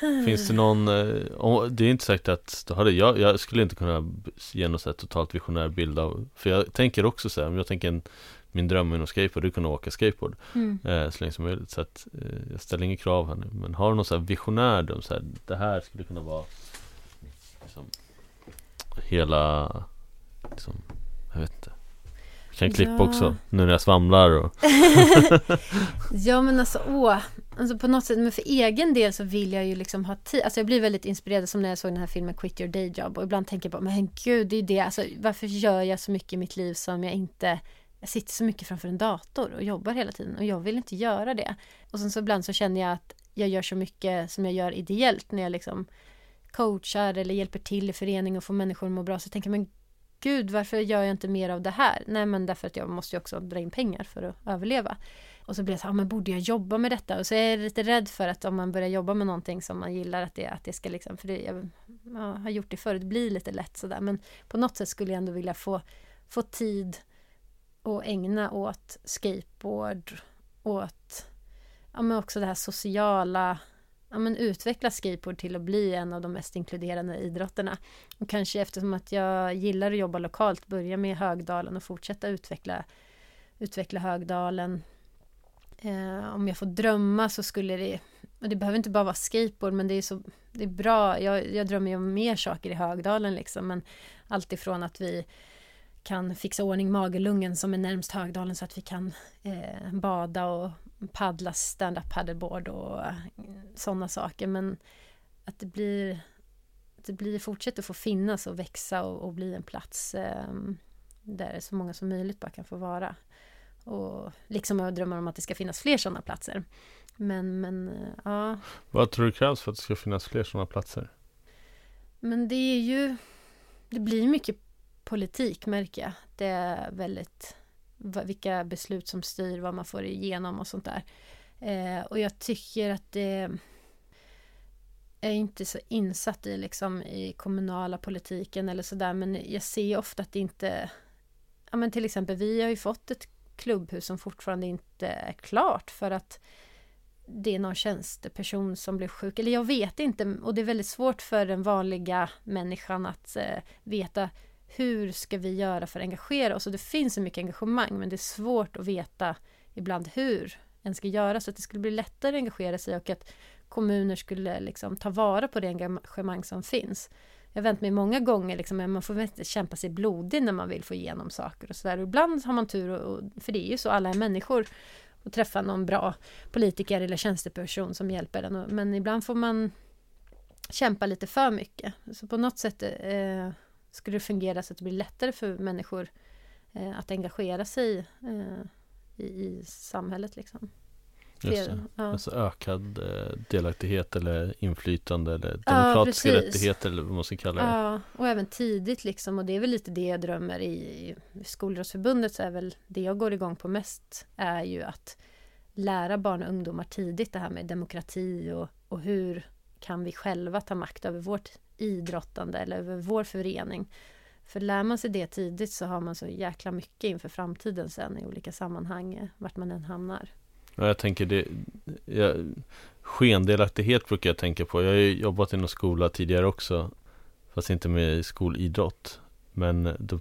Finns det någon, eh, det är inte säkert att då hade jag, jag skulle inte kunna ge någon så totalt visionär bild av, för jag tänker också så här, om jag tänker en, min dröm inom skateboard, är att kunna åka skateboard mm. eh, så länge som möjligt. Så att eh, jag ställer inga krav här nu, men har du någon så här visionär dröm, så här, det här skulle kunna vara liksom, hela, liksom, jag vet inte. Jag kan klippa ja. också, nu när jag svamlar och Ja men alltså åh, alltså på något sätt, men för egen del så vill jag ju liksom ha tid, alltså jag blir väldigt inspirerad som när jag såg den här filmen Quit Your Day Job och ibland tänker jag bara, men gud det är det, alltså varför gör jag så mycket i mitt liv som jag inte jag sitter så mycket framför en dator och jobbar hela tiden och jag vill inte göra det. Och sen så ibland så känner jag att jag gör så mycket som jag gör ideellt när jag liksom coachar eller hjälper till i förening och får människor att må bra så jag tänker men gud varför gör jag inte mer av det här? Nej men därför att jag måste ju också dra in pengar för att överleva. Och så blir jag så här, ah, men borde jag jobba med detta? Och så är jag lite rädd för att om man börjar jobba med någonting som man gillar att det, att det ska liksom, för det, jag, jag har gjort det förut, det blir lite lätt sådär. Men på något sätt skulle jag ändå vilja få, få tid att ägna åt skateboard, åt ja, men också det här sociala, ja, men utveckla skateboard till att bli en av de mest inkluderande idrotterna. Och kanske eftersom att jag gillar att jobba lokalt, börja med Högdalen och fortsätta utveckla, utveckla Högdalen Eh, om jag får drömma så skulle det, och det behöver inte bara vara skateboard men det är så, det är bra, jag, jag drömmer ju om mer saker i Högdalen liksom men alltifrån att vi kan fixa ordning Magelungen som är närmst Högdalen så att vi kan eh, bada och paddla stand-up paddleboard och eh, sådana saker men att det blir att det blir, fortsätter få finnas och växa och, och bli en plats eh, där så många som möjligt bara kan få vara. Och liksom jag drömmer om att det ska finnas fler sådana platser. Men, men eh, ja. Vad tror du krävs för att det ska finnas fler sådana platser? Men det är ju Det blir mycket politik märker jag. Det är väldigt vilka beslut som styr vad man får igenom och sånt där. Eh, och jag tycker att det är inte så insatt i liksom i kommunala politiken eller sådär men jag ser ofta att det inte Ja men till exempel vi har ju fått ett klubbhus som fortfarande inte är klart för att det är någon tjänsteperson som blev sjuk. Eller jag vet inte och det är väldigt svårt för den vanliga människan att eh, veta hur ska vi göra för att engagera oss? Och det finns så mycket engagemang men det är svårt att veta ibland hur en ska göra så att det skulle bli lättare att engagera sig och att kommuner skulle liksom ta vara på det engagemang som finns. Jag har vänt mig många gånger, liksom, men man får inte kämpa sig blodig när man vill få igenom saker och sådär. Ibland har man tur, och, för det är ju så, alla är människor, och träffa någon bra politiker eller tjänsteperson som hjälper en. Men ibland får man kämpa lite för mycket. Så på något sätt eh, skulle det fungera så att det blir lättare för människor eh, att engagera sig eh, i, i samhället. Liksom. Just det. Ja. Alltså ökad eh, delaktighet eller inflytande eller demokratiska ja, rättigheter eller vad man ska kalla det. Ja, och även tidigt liksom och det är väl lite det jag drömmer i, i Skolrådsförbundet så är väl det jag går igång på mest är ju att lära barn och ungdomar tidigt det här med demokrati och, och hur kan vi själva ta makt över vårt idrottande eller över vår förening. För lär man sig det tidigt så har man så jäkla mycket inför framtiden sen i olika sammanhang, vart man än hamnar. Ja, jag tänker det jag, Skendelaktighet brukar jag tänka på Jag har ju jobbat inom skola tidigare också Fast inte med skolidrott Men då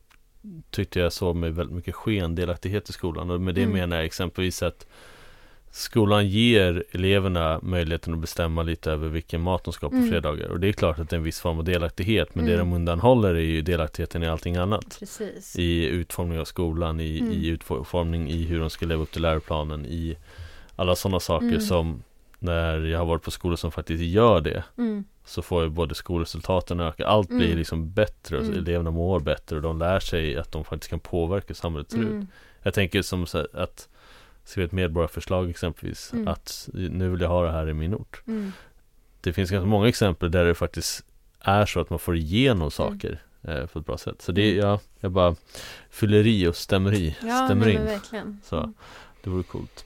tyckte jag såg mig väldigt mycket skendelaktighet i skolan Och med det mm. menar jag exempelvis att Skolan ger eleverna möjligheten att bestämma lite över vilken mat de ska ha på mm. fredagar Och det är klart att det är en viss form av delaktighet Men mm. det de undanhåller är ju delaktigheten i allting annat Precis. I utformning av skolan, i, mm. i utformning i hur de ska leva upp till läroplanen I alla sådana saker mm. som när jag har varit på skolor som faktiskt gör det mm. Så får ju både skolresultaten öka Allt blir mm. liksom bättre mm. eleverna mår bättre och de lär sig att de faktiskt kan påverka samhället ser ut. Jag tänker som så att Skriva ett medborgarförslag exempelvis mm. Att nu vill jag ha det här i min ort Det finns ganska många exempel där det faktiskt är så att man får igenom saker eh, på ett bra sätt Så det är, ja, jag bara fyller i och stämmer i Ja, stämmer in. verkligen Så det vore coolt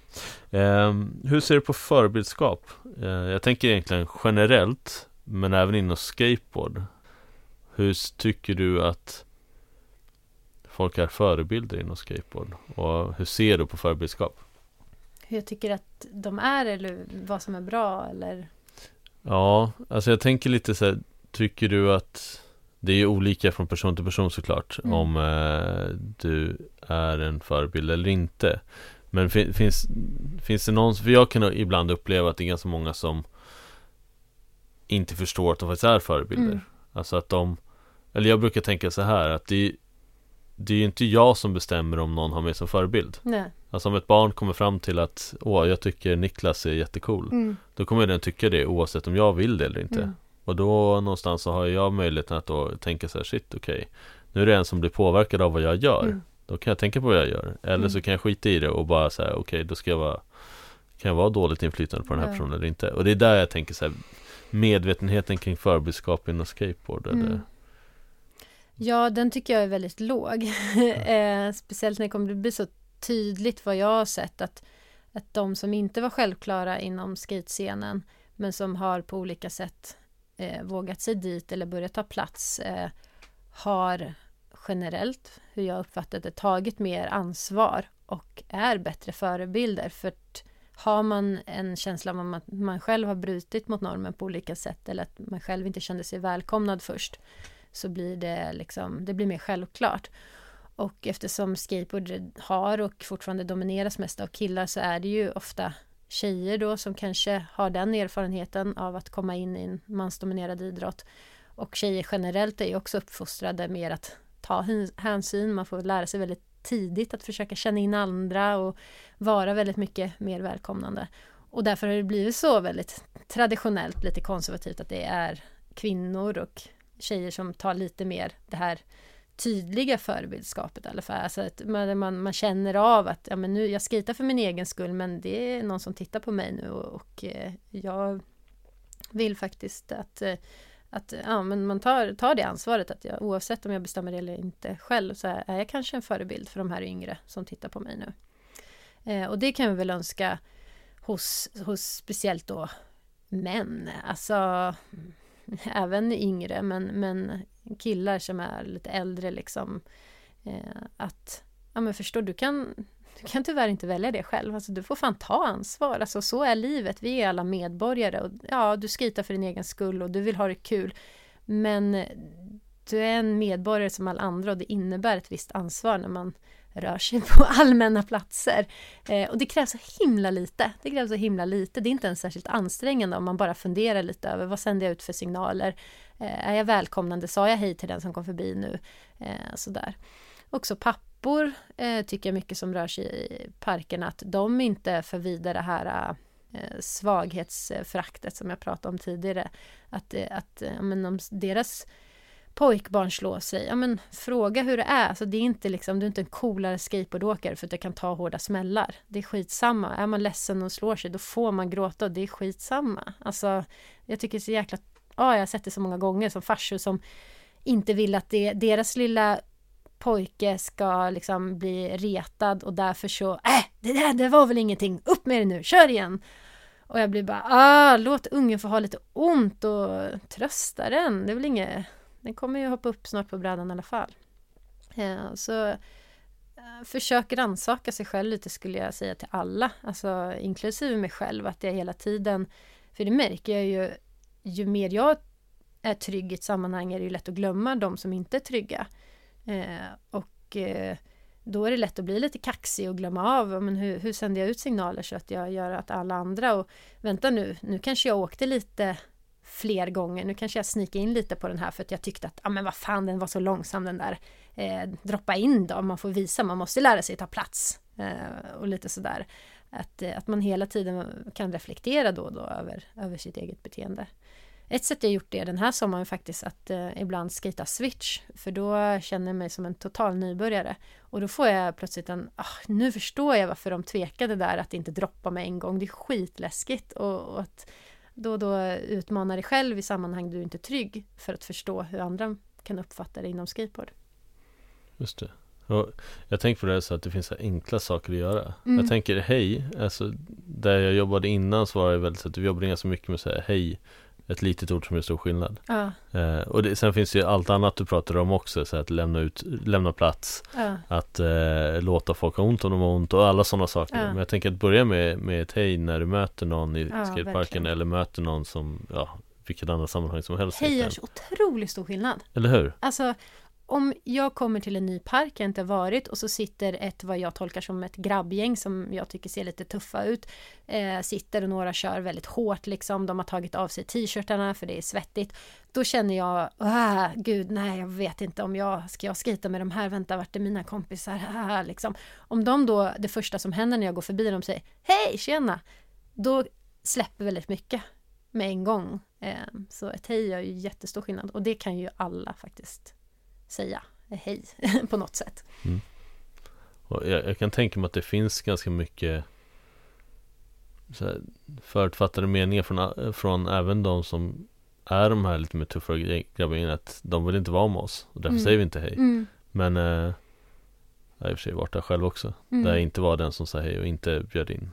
Eh, hur ser du på förebildskap? Eh, jag tänker egentligen generellt, men även inom skateboard. Hur tycker du att folk är förebilder inom skateboard? Och hur ser du på förebildskap? Hur jag tycker att de är eller vad som är bra eller? Ja, alltså jag tänker lite så här, tycker du att det är olika från person till person såklart mm. om eh, du är en förebild eller inte. Men fin, finns, finns det någon, för jag kan ibland uppleva att det är ganska många som inte förstår att de faktiskt är förebilder. Mm. Alltså att de, eller jag brukar tänka så här att det, det är ju inte jag som bestämmer om någon har mig som förebild. Nej. Alltså om ett barn kommer fram till att Åh, jag tycker Niklas är jättecool. Mm. Då kommer den tycka det oavsett om jag vill det eller inte. Mm. Och då någonstans så har jag möjligheten att då tänka så här, shit okej. Okay. Nu är det en som blir påverkad av vad jag gör. Mm. Då kan jag tänka på vad jag gör Eller mm. så kan jag skita i det och bara säga okej okay, då ska jag vara Kan jag vara dåligt inflytande på den här personen eller inte Och det är där jag tänker så här Medvetenheten kring förbudskap inom skateboard mm. eller Ja, den tycker jag är väldigt låg. eh, speciellt när det kommer bli så tydligt vad jag har sett att, att de som inte var självklara inom skatescenen men som har på olika sätt eh, vågat sig dit eller börjat ta plats eh, har generellt, hur jag uppfattat det, tagit mer ansvar och är bättre förebilder. För att har man en känsla av att man själv har brutit mot normen på olika sätt eller att man själv inte kände sig välkomnad först så blir det liksom, det blir mer självklart. Och eftersom skateboard har och fortfarande domineras mest av killar så är det ju ofta tjejer då som kanske har den erfarenheten av att komma in i en mansdominerad idrott. Och tjejer generellt är ju också uppfostrade mer att ta hänsyn, man får lära sig väldigt tidigt att försöka känna in andra och vara väldigt mycket mer välkomnande. Och därför har det blivit så väldigt traditionellt, lite konservativt att det är kvinnor och tjejer som tar lite mer det här tydliga förebildskapet i alla fall. Alltså att man, man, man, känner av att ja, men nu, jag skritar för min egen skull men det är någon som tittar på mig nu och, och eh, jag vill faktiskt att, eh, att ja, men man tar, tar det ansvaret att jag, oavsett om jag bestämmer det eller inte själv så är jag kanske en förebild för de här yngre som tittar på mig nu. Eh, och det kan vi väl önska hos, hos speciellt då män, alltså även yngre men, men killar som är lite äldre liksom eh, att ja men förstår du kan du kan tyvärr inte välja det själv, alltså du får fan ta ansvar, alltså så är livet, vi är alla medborgare och ja, du skritar för din egen skull och du vill ha det kul. Men du är en medborgare som alla andra och det innebär ett visst ansvar när man rör sig på allmänna platser. Eh, och det krävs så himla lite. Det krävs så himla lite. Det är inte ens särskilt ansträngande om man bara funderar lite över vad sänder jag ut för signaler? Eh, är jag välkomnande? Sa jag hej till den som kom förbi nu? Eh, sådär. Också pappor eh, tycker jag mycket som rör sig i parkerna att de inte för vidare det här eh, svaghetsföraktet som jag pratade om tidigare. Att, eh, att eh, men om deras pojkbarn slå sig, ja men fråga hur det är. Alltså det är inte liksom, du är inte en coolare skateboardåkare för att jag kan ta hårda smällar. Det är skitsamma. Är man ledsen och slår sig, då får man gråta och det är skitsamma. Alltså, jag tycker det är så jäkla... Ja, jag har sett det så många gånger som farsor som inte vill att det, deras lilla pojke ska liksom bli retad och därför så, äh, det där det var väl ingenting, upp med det nu, kör igen! Och jag blir bara, ah, låt ungen få ha lite ont och trösta den, det är väl inget den kommer ju hoppa upp snart på brädan i alla fall. Eh, så eh, försök rannsaka sig själv lite skulle jag säga till alla, alltså inklusive mig själv, att jag hela tiden, för det märker jag ju, ju mer jag är trygg i ett sammanhang är det ju lätt att glömma de som inte är trygga. Eh, och då är det lätt att bli lite kaxig och glömma av men hur, hur sänder jag ut signaler så att jag gör att alla andra och vänta nu, nu kanske jag åkte lite fler gånger. Nu kanske jag snikar in lite på den här för att jag tyckte att, ja ah, men vad fan den var så långsam den där. Eh, droppa in då, man får visa, man måste lära sig ta plats. Eh, och lite sådär. Att, eh, att man hela tiden kan reflektera då och då över, över sitt eget beteende. Ett sätt jag gjort det den här sommaren faktiskt att eh, ibland skita switch för då känner jag mig som en total nybörjare och då får jag plötsligt en, ah, nu förstår jag varför de tvekade där att inte droppa mig en gång, det är skitläskigt och, och att då och då utmana dig själv i sammanhang du inte är trygg för att förstå hur andra kan uppfatta det inom skateboard. Just det. Och jag tänker på det så att det finns så enkla saker att göra. Mm. Jag tänker hej, alltså där jag jobbade innan så var det väldigt så att vi jobbade ganska mycket med att säga hej ett litet ord som gör stor skillnad. Ja. Eh, och det, sen finns det ju allt annat du pratar om också, så att lämna, ut, lämna plats, ja. att eh, låta folk ha ont om de har ont och alla sådana saker. Ja. Men jag tänker att börja med, med ett hej när du möter någon i ja, skateparken verkligen. eller möter någon som, ja, vilket annat sammanhang som helst. Hej gör så otroligt stor skillnad. Eller hur? Alltså, om jag kommer till en ny park jag inte varit och så sitter ett vad jag tolkar som ett grabbgäng som jag tycker ser lite tuffa ut eh, sitter och några kör väldigt hårt liksom. De har tagit av sig t-shirtarna för det är svettigt. Då känner jag ah, gud nej jag vet inte om jag ska jag skita med de här. Vänta vart är mina kompisar? Ah, liksom. Om de då det första som händer när jag går förbi dem säger hej tjena. Då släpper väldigt mycket med en gång. Eh, så ett hej gör ju jättestor skillnad och det kan ju alla faktiskt säga hej på något sätt. Mm. Och jag, jag, kan tänka mig att det finns ganska mycket så här, förutfattade meningar från, från även de som är de här lite mer tuffare grabbarna att de vill inte vara med oss och därför Mm. säger vi inte hej. Mm. Men eh, jag har i och för sig varit där själv också. Mm. Där jag inte var den som sa hej och inte bjöd in.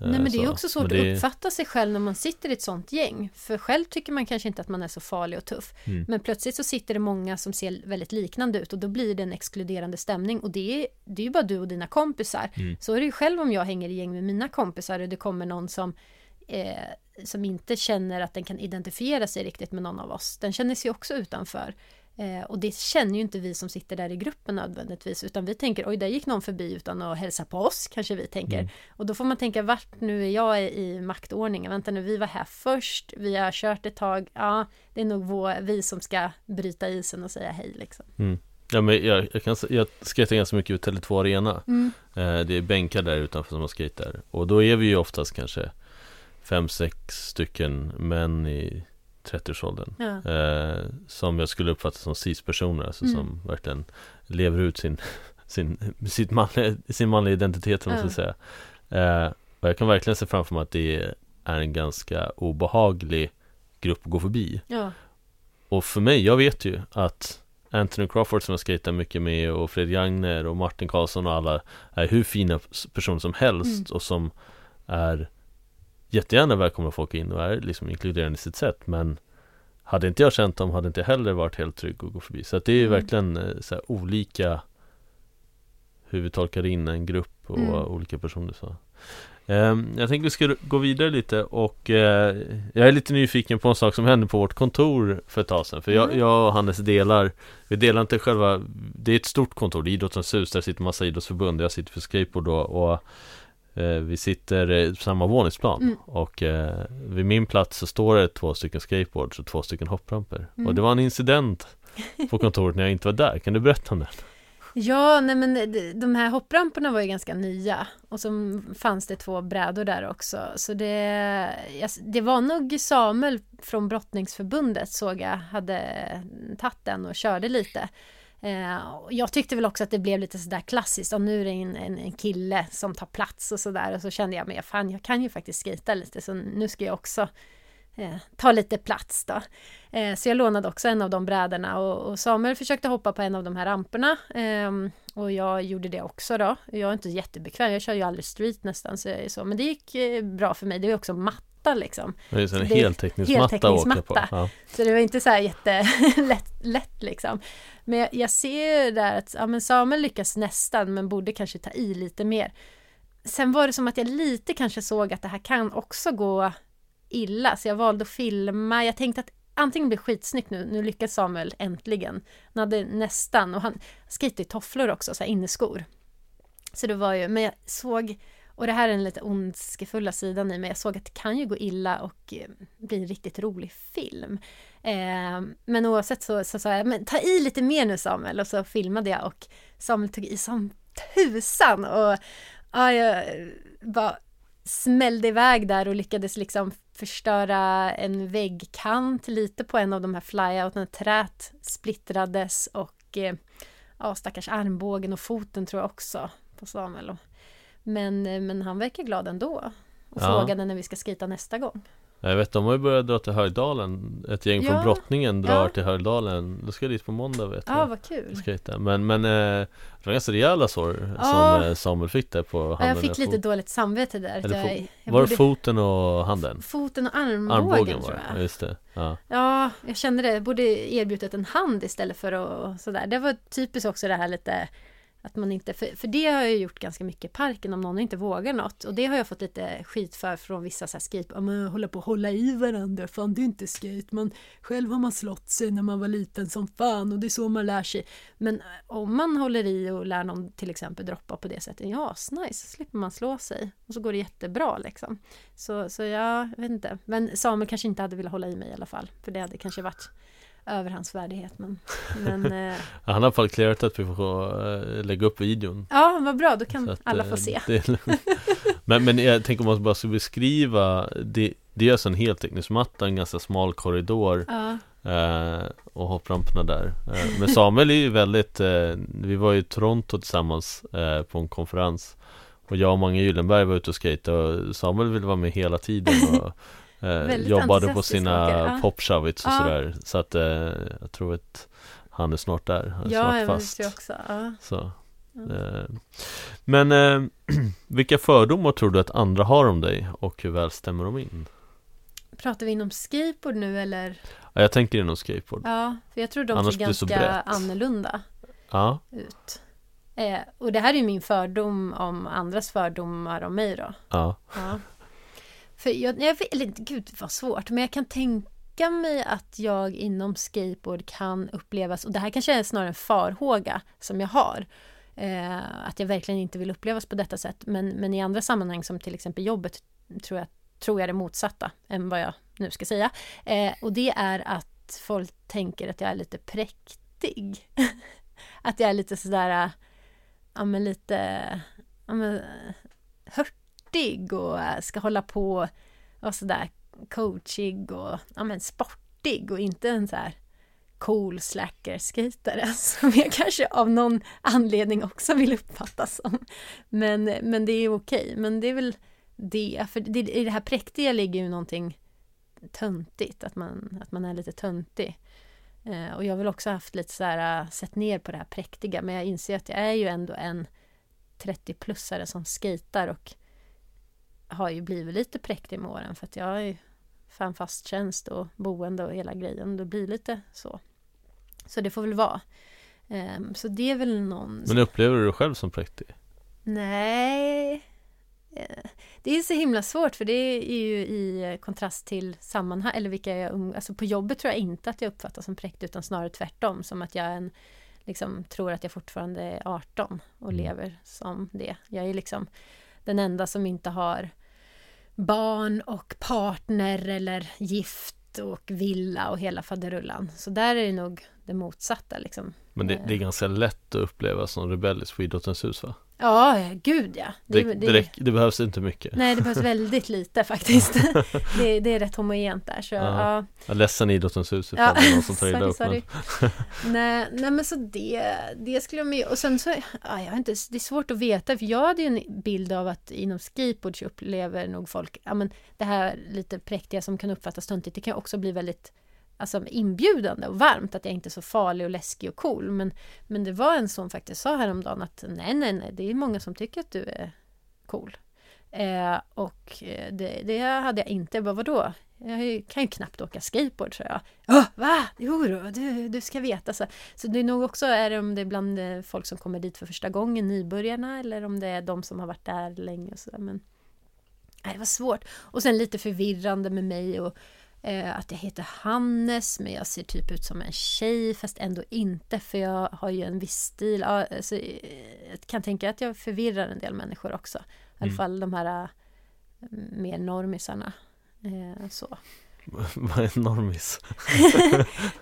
Nej men det är så. också svårt det- att uppfatta sig själv när man sitter i ett sånt gäng. För själv tycker man kanske inte att man är så farlig och tuff. Mm. Men plötsligt så sitter det många som ser väldigt liknande ut och då blir det en exkluderande stämning och det är, det är ju bara du och dina kompisar. Mm. Så är det ju själv om jag hänger i gäng med mina kompisar och det kommer någon som eh, som inte känner att den kan identifiera sig riktigt med någon av oss. Den känner sig också utanför. Eh, och det känner ju inte vi som sitter där i gruppen nödvändigtvis utan vi tänker oj där gick någon förbi utan att hälsa på oss kanske vi tänker. Mm. Och då får man tänka vart nu är jag i, i maktordningen. Vänta nu vi var här först, vi har kört ett tag. Ja det är nog vår, vi som ska bryta isen och säga hej liksom. Ja men jag, jag, kan, jag skejtar ganska mycket ut Tele2 Arena Mm. eh, Det är bänkar där utanför som man skejtar Och då är vi ju oftast kanske Fem, sex stycken män i 30-årsåldern Ja. eh, Som jag skulle uppfatta som cis-personer Alltså Mm. som verkligen lever ut sin Sin, sitt manliga, sin manliga identitet om man Ja. ska säga eh, Och jag kan verkligen se framför mig att det är en ganska obehaglig grupp att gå förbi ja. och för mig, jag vet ju att Anthony Crawford som jag skejtar mycket med och Fred Jagner och Martin Karlsson och alla är hur fina personer som helst Mm. och som är jättegärna välkomna folk in och är liksom inkluderande i sitt sätt men hade inte jag känt dem hade inte heller varit helt trygg att gå förbi så att det är ju Mm. verkligen eh, så här, olika hur vi tolkar in en grupp och Mm. olika personer så Ehm, Jag tänker vi ska gå vidare lite och eh, jag är lite nyfiken på en sak som hände på vårt kontor för ett tag sedan För jag, Mm. jag och Hannes delar, vi delar inte själva, det är ett stort kontor, det är Idrottens hus, där sitter massa idrottsförbund, jag sitter för skateboard då och vi sitter eh, på samma våningsplan Mm. och eh, vid min plats så står det två stycken skateboards och två stycken hoppramper Mm. Och det var en incident på kontoret när jag inte var där, kan du berätta om det? Ja, nej men de- de här hoppramporna var ju ganska nya och så fanns det två brädor där också. Så det, det var nog Samuel från Brottningsförbundet såg jag hade tagit den och körde lite. Eh, jag tyckte väl också att det blev lite sådär klassiskt, och nu är det en, en, en kille som tar plats och sådär och så kände jag mig, fan jag kan ju faktiskt skita lite så nu ska jag också eh, ta lite plats då. Eh, så jag lånade också en av de brädorna och, och Samuel försökte hoppa på en av de här ramperna ehm, och jag gjorde det också då. Jag är inte jättebekväm, jag kör ju aldrig street nästan så, jag är så. men det gick eh, bra för mig, det är också matta liksom. Det är en heltäckningsmatta att åka på ja. Så det var inte så här jättelätt lätt liksom. Men jag, jag ser ju där att ja, men Samuel lyckas nästan men borde kanske ta i lite mer. Sen var det som att jag lite kanske såg att det här kan också gå illa så jag valde att filma. Jag tänkte att antingen blir skitsnyggt nu, nu lyckas Samuel äntligen. Han hade nästan, och han skejtade i tofflor också, så här inneskor. Så det var ju, men jag såg, och det här är den lite ondskefulla sidan i mig, jag såg att det kan ju gå illa och eh, bli en riktigt rolig film. Eh, men oavsett så så sa jag, men ta i lite mer nu Samuel, och så filmade jag och Samuel tog i som tusan och ja, jag eh, bara smällde iväg där och lyckades liksom förstöra en väggkant lite på en av de här flyouten. Trät splittrades och eh, ja, stackars armbågen och foten tror jag också på Samuel. Men, eh, men han verkar glad ändå och Ja. frågade när vi ska skita nästa gång. Jag vet, de har ju börjat dra till Höjdalen Ett gäng Ja, från Brottningen drar ja. till Höjdalen Då ska jag dit på måndag vet Ja, jag vad kul. Skejta. Men, men eh, det var ganska rejäla sår Ja. som eh, Samuel fick där på Ja, handen jag fick lite fot- dåligt samvete där. eller jag, jag Var det borde- foten och handen? Foten och armbågen, Armbågen tror jag. ja, just det ja. Ja, jag kände det. Jag borde erbjudit en hand istället för att sådär. Det var typiskt också det här lite att man inte, för, för det har jag gjort ganska mycket i parken om någon inte vågar något. Och det har jag fått lite skit för från vissa så här skate, om man håller på att hålla i varandra, fan det är inte skate, man, själv har man slått sig när man var liten som fan och det är så man lär sig. Men eh, om man håller i och lär någon till exempel droppa på det sättet, ja, nice, slipper man slå sig. Och så går det jättebra liksom. Så, så jag vet inte. Men Samuel kanske inte hade velat hålla i mig i alla fall. För det hade kanske varit över hans värdighet. Men, men eh, Han har i alla fall clearat att vi får eh, lägga upp videon ja, vad bra. Då kan att, alla eh, få se. är lugnt. men, men jag tänker om man bara ska beskriva Det, det är alltså en heltäckningsmatta, en ganska smal korridor Ja, eh, Och hoppramporna där eh, Men Samuel är ju väldigt eh, Vi var i Toronto tillsammans eh, på en konferens Och jag och Mange Gyllenberg var ute och skejtade och Samuel ville vara med hela tiden och eh, jobbade på sina ja. popshovits och Ja. sådär Så att eh, jag tror att han är snart där, han är Ja, snart jag fast jag också. Ja. Så. Eh, Men eh, vilka fördomar tror du att andra har om dig och hur väl stämmer de in? Pratar vi inom skateboard nu eller? Ja, jag tänker inom skateboard Ja, för jag tror de Annars ser ganska annorlunda Ja, ut. Eh, och det här är ju min fördom om andras fördomar om mig då. ja, Ja. För jag, jag vet, eller gud vad svårt, men jag kan tänka mig att jag inom skateboard kan upplevas, och det här kanske är snarare en farhåga som jag har, eh, att jag verkligen inte vill upplevas på detta sätt, men, men i andra sammanhang som till exempel jobbet tror jag, tror jag det motsatta än vad jag nu ska säga. Eh, och det är att folk tänker att jag är lite präktig. att jag är lite sådär, ja men lite, ja men eh, sportig och eh, ska hålla på och sådär coachig och ja, men sportig och inte en så här cool slacker-skejtare som jag kanske av någon anledning också vill uppfattas som. Men, men det är okej, men det är väl det, för det, i det här präktiga ligger ju någonting töntigt, att man, att man är lite töntig. Eh, och jag har väl också haft lite så här, eh, sett ner på det här präktiga, men jag inser att jag är ju ändå en 30-plussare som skejtar och har ju blivit lite präktig med åren för att jag har ju fan fast tjänst och boende och hela grejen. Då blir det lite så. Så det får väl vara. Ehm, så det är väl någon... men upplever du dig själv som präktig? Nej. Eh, Det är så himla svårt för det är ju i kontrast till sammanhang, eller vilka jag um, Alltså på jobbet tror jag inte att jag uppfattas som präktig utan snarare tvärtom. Som att jag är en, liksom, tror att jag fortfarande är 18 och Mm. lever som det. Jag är liksom den enda som inte har barn och partner eller gift och villa och hela faderullan. Så där är det nog det motsatta liksom. Men det, Eh. det är ganska lätt att uppleva som rebellisk på Idrottens hus va? Ja, gud ja. Det, det, räck- det behövs inte mycket Nej, det behövs väldigt lite faktiskt. det, det är rätt homogent där. Så, Ja. ja. Jag är ledsen Idrottens hus ifall Ja, det är någon som tar illa upp sorry. nej, nej, men så det, det skulle jag med. Och sen så, ja, jag inte, det är svårt att veta, för jag hade ju en bild av att inom skateboard så upplever nog folk, ja men det här lite präktiga som kan uppfattas töntigt, det kan också bli väldigt alltså, inbjudande och varmt, att jag inte är så farlig och läskig och cool. Men, men det var en som faktiskt sa häromdagen att nej, nej, nej, det är många som tycker att du är cool. Eh, och eh, det, det hade jag inte. Jag bara, vadå? Jag kan ju knappt åka skateboard, så jag. Va? Jo då, du, du ska veta. Så, så det är nog också, är det om det är bland eh, folk som kommer dit för första gången, nybörjarna, eller om det är de som har varit där länge. och Så, där. men nej, det var svårt. Och sen lite förvirrande med mig och att jag heter Hannes, men jag ser typ ut som en tjej, fast ändå inte, för jag har ju en viss stil. Alltså, eh, jag kan tänka att jag förvirrar en del människor också. I alla Mm. fall de här eh, mer normisarna. Eh, så. vad är normis?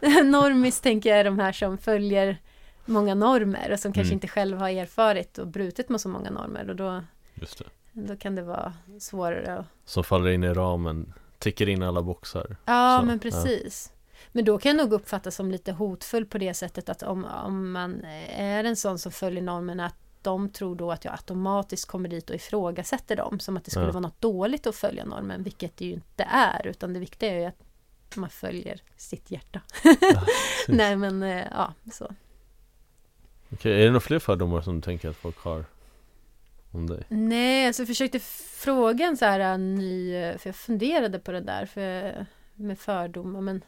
Normis tänker jag är de här som följer många normer och som kanske Mm. inte själv har erfarit och brutit med så många normer och då, då kan det vara svårare att... Som faller in i ramen, ticker in alla boxar Ja, Så, men ja. precis. Men då kan jag nog uppfattas som lite hotfull på det sättet att om, om man är en sån som följer normerna att de tror då att jag automatiskt kommer dit och ifrågasätter dem som att det skulle Ja. vara något dåligt att följa normen, vilket det ju inte är, utan det viktiga är ju att man följer sitt hjärta. Nej, men eh, ja, så. Okej, är det några fler fördomar som du tänker att folk har om dig? Nej, alltså jag försökte fråga en så här en ny, för jag funderade på det där för, med fördomar, men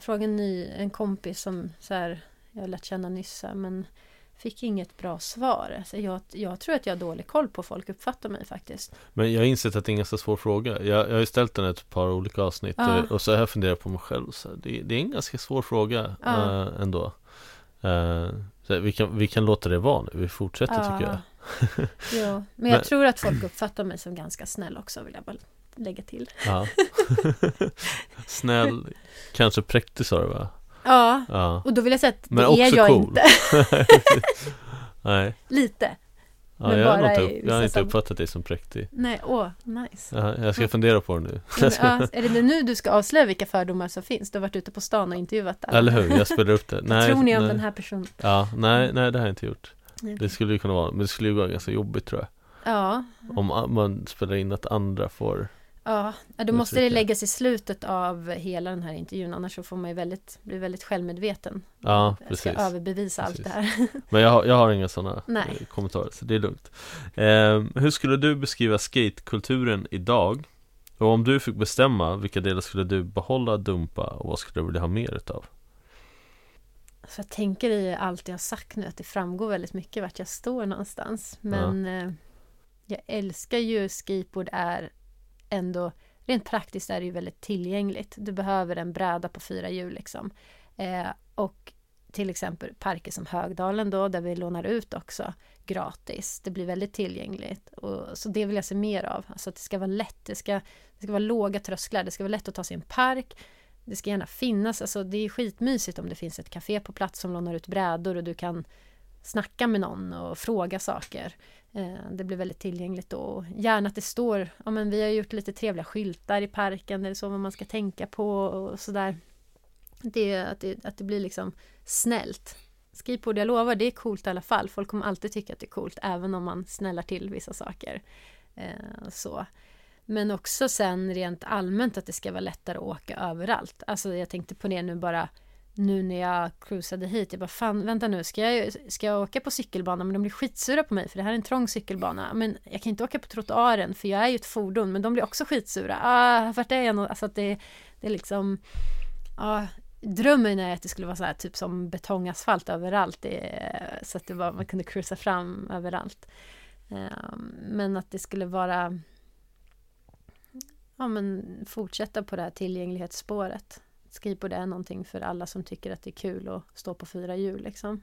fråga en ny, en kompis som så här, jag har lärt känna nyss men fick inget bra svar. Alltså jag, jag tror att jag har dålig koll på folk uppfattar mig faktiskt. Men jag har insett att det är en ganska svår fråga Jag, jag har ju ställt den ett par olika avsnitt Ja. eh, Och så har jag funderat på mig själv så det, det är en ganska svår fråga Ja. eh, ändå så vi, kan, vi kan låta det vara nu, vi fortsätter tycker jag jo, men jag Men- tror att folk uppfattar mig som ganska snäll också, vill jag bara lägga till. ja. Snäll, kanske präktig sa du va? Ja, Ja, och då vill jag säga att Men det är jag cool. inte. nej Lite. ja, Men jag, har inte, jag har inte uppfattat dig som präktig Nej, åh, nice. ja, Jag ska fundera på det nu Men, ja, är det nu du ska avslöja vilka fördomar som finns? Du har varit ute på stan och intervjuat alla. Eller hur, jag spelar upp det nej, tror ni om nej. den här personen? Ja, nej, nej det har jag inte gjort Det skulle ju kunna vara, men det skulle ju vara ganska jobbigt tror jag Ja, Om man spelar in att andra får Ja, då måste det läggas i slutet av hela den här intervjun annars så får man ju väldigt, bli väldigt självmedveten. Ja, precis. Jag ska överbevisa precis. allt det här. Men jag har, jag har inga sådana Nej. kommentarer, så det är lugnt. Eh, hur skulle du beskriva skatekulturen idag? Och om du fick bestämma, vilka delar skulle du behålla, dumpa och vad skulle du vilja ha mer utav? Så jag tänker i allt jag har sagt nu att det framgår väldigt mycket vart jag står någonstans. Men ja. eh, jag älskar ju skateboard är ändå rent praktiskt är det ju väldigt tillgängligt. Du behöver en bräda på fyra hjul liksom. Eh, och till exempel parker som Högdalen då, där vi lånar ut också gratis. Det blir väldigt tillgängligt. Och, så det vill jag se mer av. Alltså att det ska vara lätt, det ska, det ska vara låga trösklar, det ska vara lätt att ta sig en park. Det ska gärna finnas, alltså det är skitmysigt om det finns ett café på plats som lånar ut brädor och du kan snacka med någon och fråga saker. Eh, det blir väldigt tillgängligt då. Gärna att det står, ja men vi har gjort lite trevliga skyltar i parken, eller så vad man ska tänka på och sådär. Det, att, det, att det blir liksom snällt. Skateboard, jag lovar, det är coolt i alla fall. Folk kommer alltid tycka att det är coolt, även om man snällar till vissa saker. Eh, så. Men också sen rent allmänt att det ska vara lättare att åka överallt. Alltså jag tänkte på det nu bara nu när jag cruisade hit. Jag bara, fan vänta nu, ska jag, ska jag åka på cykelbana? Men de blir skitsura på mig för det här är en trång cykelbana. Men jag kan inte åka på trottoaren för jag är ju ett fordon, men de blir också skitsura. Ah, vart är jag nå? Alltså att det, det är liksom, ah, drömmen är att det skulle vara så här typ som betongasfalt överallt. Det, så att det var, man kunde cruisa fram överallt. Um, men att det skulle vara ja, men fortsätta på det här tillgänglighetsspåret. Skateboard är någonting för alla som tycker att det är kul att stå på fyra hjul liksom.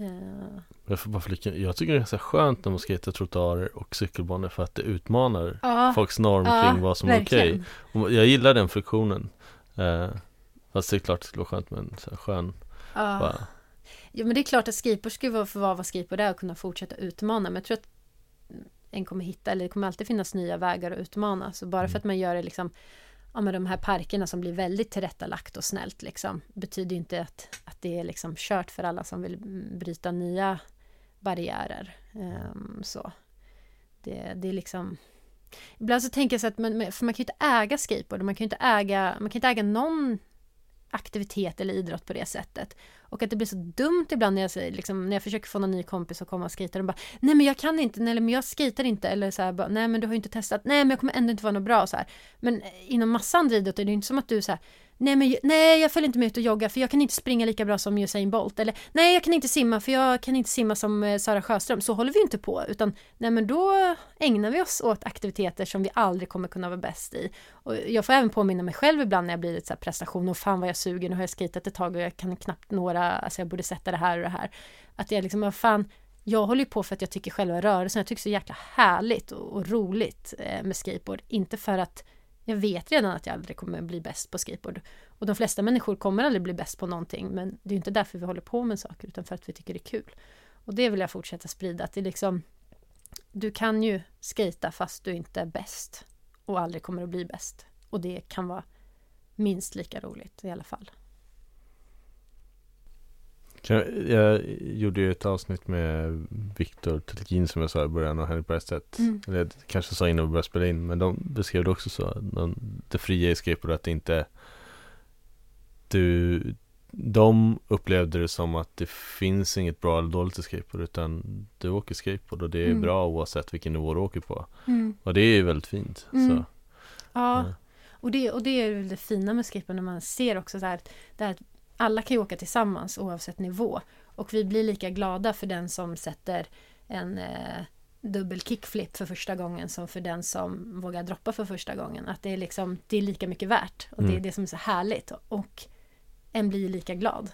Uh. Jag får bara flika, jag tycker det är ganska skönt när man skejtar trottoarer och cykelbanor för att det utmanar ja, folks norm ja, kring vad som är okej. Okay. Jag gillar den funktionen. Uh, fast det är klart det skulle vara skönt med en så skön ja. Bara... men det är klart att skateboard ska få vara vad skateboard är och kunna fortsätta utmana men jag tror att en kommer hitta, eller det kommer alltid finnas nya vägar att utmana. Så bara mm. för att man gör det liksom ja, med de här parkerna som blir väldigt tillrättalagt och snällt liksom, betyder inte att, att det är liksom kört för alla som vill bryta nya barriärer. Um, så. Det, det är liksom Ibland så tänker jag så att man, för man kan ju inte äga skateboard, man kan ju inte äga, man kan inte äga någon aktivitet eller idrott på det sättet. Och att det blir så dumt ibland när jag, säger, liksom, när jag försöker få någon ny kompis att komma och skejta och bara Nej men jag kan inte, nej men jag skejtar inte eller så här, bara, Nej men du har ju inte testat, nej men jag kommer ändå inte vara något bra så här. Men eh, inom massa andra idrotter det är ju inte som att du så här, Nej, men, nej, jag följer inte med ut och jogga för jag kan inte springa lika bra som Usain Bolt. Eller nej, jag kan inte simma för jag kan inte simma som eh, Sara Sjöström. Så håller vi inte på. Utan nej, men då ägnar vi oss åt aktiviteter som vi aldrig kommer kunna vara bäst i. Och jag får även påminna mig själv ibland när jag blir lite så här prestation och fan vad jag suger, nu har jag skritat ett tag och jag kan knappt några, alltså jag borde sätta det här och det här. Att jag liksom, vad fan, jag håller ju på för att jag tycker själva rörelsen, jag tycker så jäkla härligt och, och roligt eh, med skateboard. Inte för att jag vet redan att jag aldrig kommer bli bäst på skateboard. Och de flesta människor kommer aldrig bli bäst på någonting, men det är inte därför vi håller på med saker, utan för att vi tycker det är kul. Och det vill jag fortsätta sprida, att det är liksom Du kan ju skata fast du inte är bäst och aldrig kommer att bli bäst. Och det kan vara minst lika roligt i alla fall. Jag gjorde ju ett avsnitt med Viktor Telkin som jag sa i början och Henrik Bergstedt. Mm. Eller jag kanske sa innan vi började spela in men de beskrev det också så. De, det fria i skateboard att det inte du de upplevde det som att det finns inget bra eller dåligt i skateboard utan du åker skateboard och det är mm. bra oavsett vilken nivå du åker på. Mm. Och det är ju väldigt fint. Mm. Så. Ja, ja. Och, det, och det är det fina med skateboard när man ser också så här, det här alla kan ju åka tillsammans oavsett nivå. Och vi blir lika glada för den som sätter en eh, dubbel kickflip för första gången som för den som vågar droppa för första gången. Att det är liksom, det är lika mycket värt. Och mm. det är det som är så härligt. Och en blir lika glad.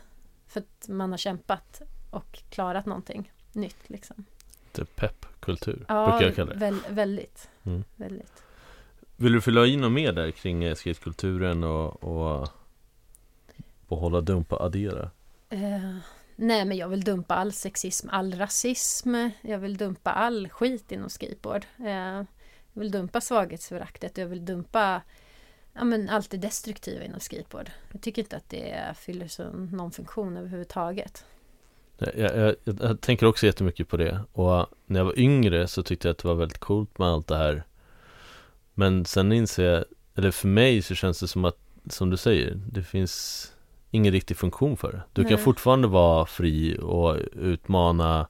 För att man har kämpat och klarat någonting nytt liksom. Det peppkultur, ja, brukar jag kalla det. Väl, väldigt, mm. väldigt. Vill du fylla i något mer där kring eh, skatekulturen och, och Behålla, dumpa, addera? Uh, nej men jag vill dumpa all sexism, all rasism. Jag vill dumpa all skit inom skateboard. Uh, jag vill dumpa svaghetsföraktet. Jag vill dumpa ja, men allt det destruktiva inom skateboard. Jag tycker inte att det fyller så någon funktion överhuvudtaget. Jag, jag, jag, jag tänker också jättemycket på det och när jag var yngre så tyckte jag att det var väldigt coolt med allt det här Men sen inser jag, eller för mig så känns det som att, som du säger, det finns ingen riktig funktion för det. Du Nej. kan fortfarande vara fri och utmana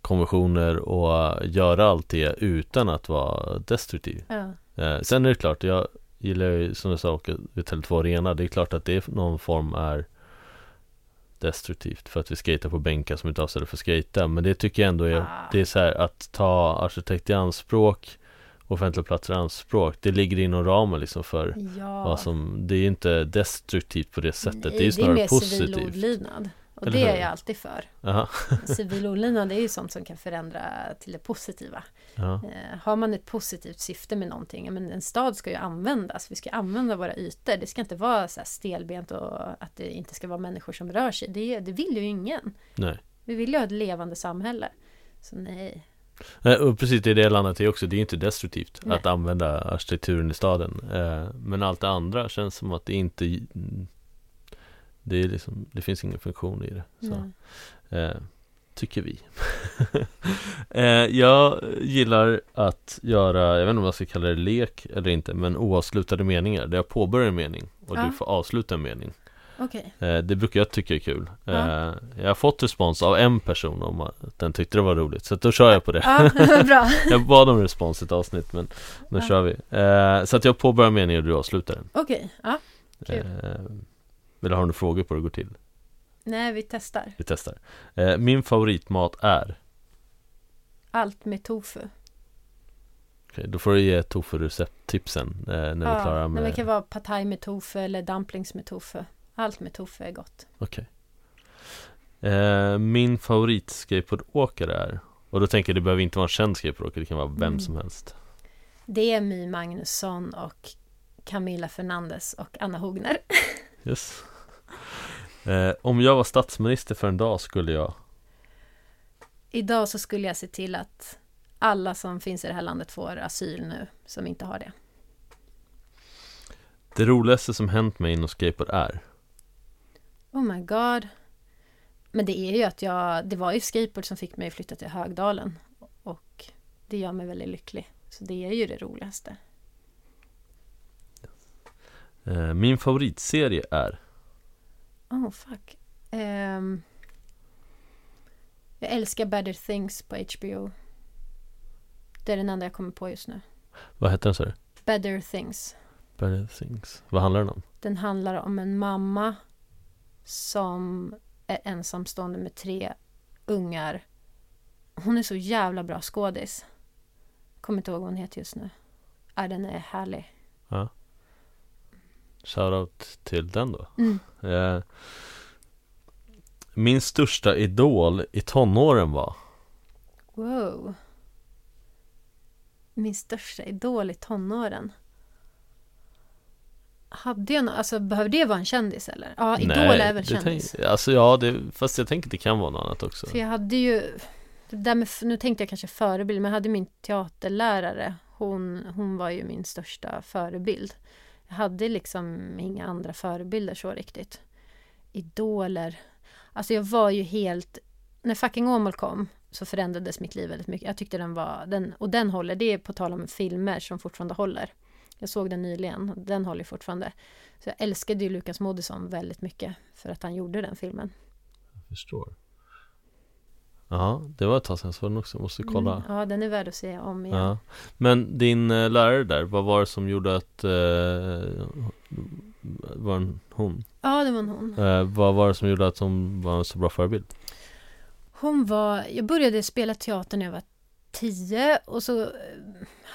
konventioner och göra allt det utan att vara destruktiv. Ja. Eh, sen är det klart, jag gillar ju som du sa åka ut Tele2 Arena. Det är klart att det någon form är destruktivt för att vi skater på bänkar som inte är avsedda för att skata. Men det tycker jag ändå är, Ah. det är så här att ta arkitekt i anspråk, offentliga platser i anspråk. Det ligger inom ramen liksom för ja. vad som, det är ju inte destruktivt på det sättet. Nej, det är ju snarare mer civil positivt. olydnad. Och Eller det är jag alltid för. Aha. Civil olydnad är ju sånt som kan förändra till det positiva. Ja. Eh, har man ett positivt syfte med någonting, men en stad ska ju användas. Vi ska använda våra ytor. Det ska inte vara så här stelbent och att det inte ska vara människor som rör sig. Det, det vill ju ingen. Nej. Vi vill ju ha ett levande samhälle. Så nej. Nej, och precis det är det landet är också, det är inte destruktivt Nej. att använda arkitekturen i staden. Eh, Men allt det andra känns som att det inte Det är liksom, det finns ingen funktion i det. Så, eh, Tycker vi. Eh, Jag gillar att göra, jag vet inte om jag ska kalla det lek eller inte Men oavslutade meningar, där jag påbörjar en mening och Ja. du får avsluta en mening Okej. Eh, Det brukar jag tycka är kul Ja. eh, Jag har fått respons av en person om att den tyckte det var roligt Så då kör jag på det Ja, bra. Jag bad om respons i ett avsnitt men nu Ja. kör vi eh, Så att jag påbörjar meningen och du avslutar den Okej. Ja. Kul. har du några frågor på hur det går till? Nej, vi testar. Vi testar Min favoritmat är Allt med tofu. Okej, Då får du ge tofu-recepttipsen eh, när vi är klara nej, men med det kan vara pad thai med tofu eller dumplings med tofu. Allt med tofu är gott. Okej eh, Min favorit-skateboardåkare är Och då tänker jag det behöver inte vara en känd skateboardåkare Det kan vara vem Mm. som helst Det är My Magnusson och Camilla Fernandez och Anna Hogner. Yes eh, Om jag var statsminister för en dag skulle jag Idag så skulle jag se till att alla som finns i det här landet får asyl nu, som inte har det. Det roligaste som hänt mig inom skateboard är Oh my god. Men det är ju att jag, det var ju skateboard som fick mig att flytta till Högdalen. Och det gör mig väldigt lycklig. Så det är ju det roligaste. eh, Min favoritserie är Oh fuck. Ehm, jag älskar Better Things på HBO. Det är den enda jag kommer på just nu. Vad heter den så? Better Things. Better Things Vad handlar den om? Den handlar om en mamma som är ensamstående med tre ungar. Hon är så jävla bra skådis. Kommer inte ihåg vad hon heter just nu. Ja, den är härlig. Shoutout till den då Mm. eh, Min största idol i tonåren var Wow. Min största idol i tonåren. Hade jag nå- alltså behöver det vara en kändis eller? Ja, idol är väl kändis. tänk, Alltså ja, det, fast jag tänker det kan vara något annat också För jag hade ju, där med, nu tänkte jag kanske förebild, men jag hade min teaterlärare. Hon, hon var ju min största förebild. Jag hade liksom inga andra förebilder så riktigt. Idoler. Alltså jag var ju helt, när fucking Åmål kom så förändrades mitt liv väldigt mycket. Jag tyckte den var, den, och den håller, det är på tal om filmer som fortfarande håller. Jag såg den nyligen, den håller fortfarande. Så jag älskade ju Lukas Moodysson väldigt mycket för att han gjorde den filmen. Jag förstår Ja, det var ett tag sedan så den också, måste kolla Mm, ja, den är värd att se om igen. Ja. Men din eh, lärare där, vad var det som gjorde att eh, Var en hon? Ja, det var en hon. Eh, vad var det som gjorde att hon var en så bra förebild? Hon var, jag började spela teater när jag var tio och så eh,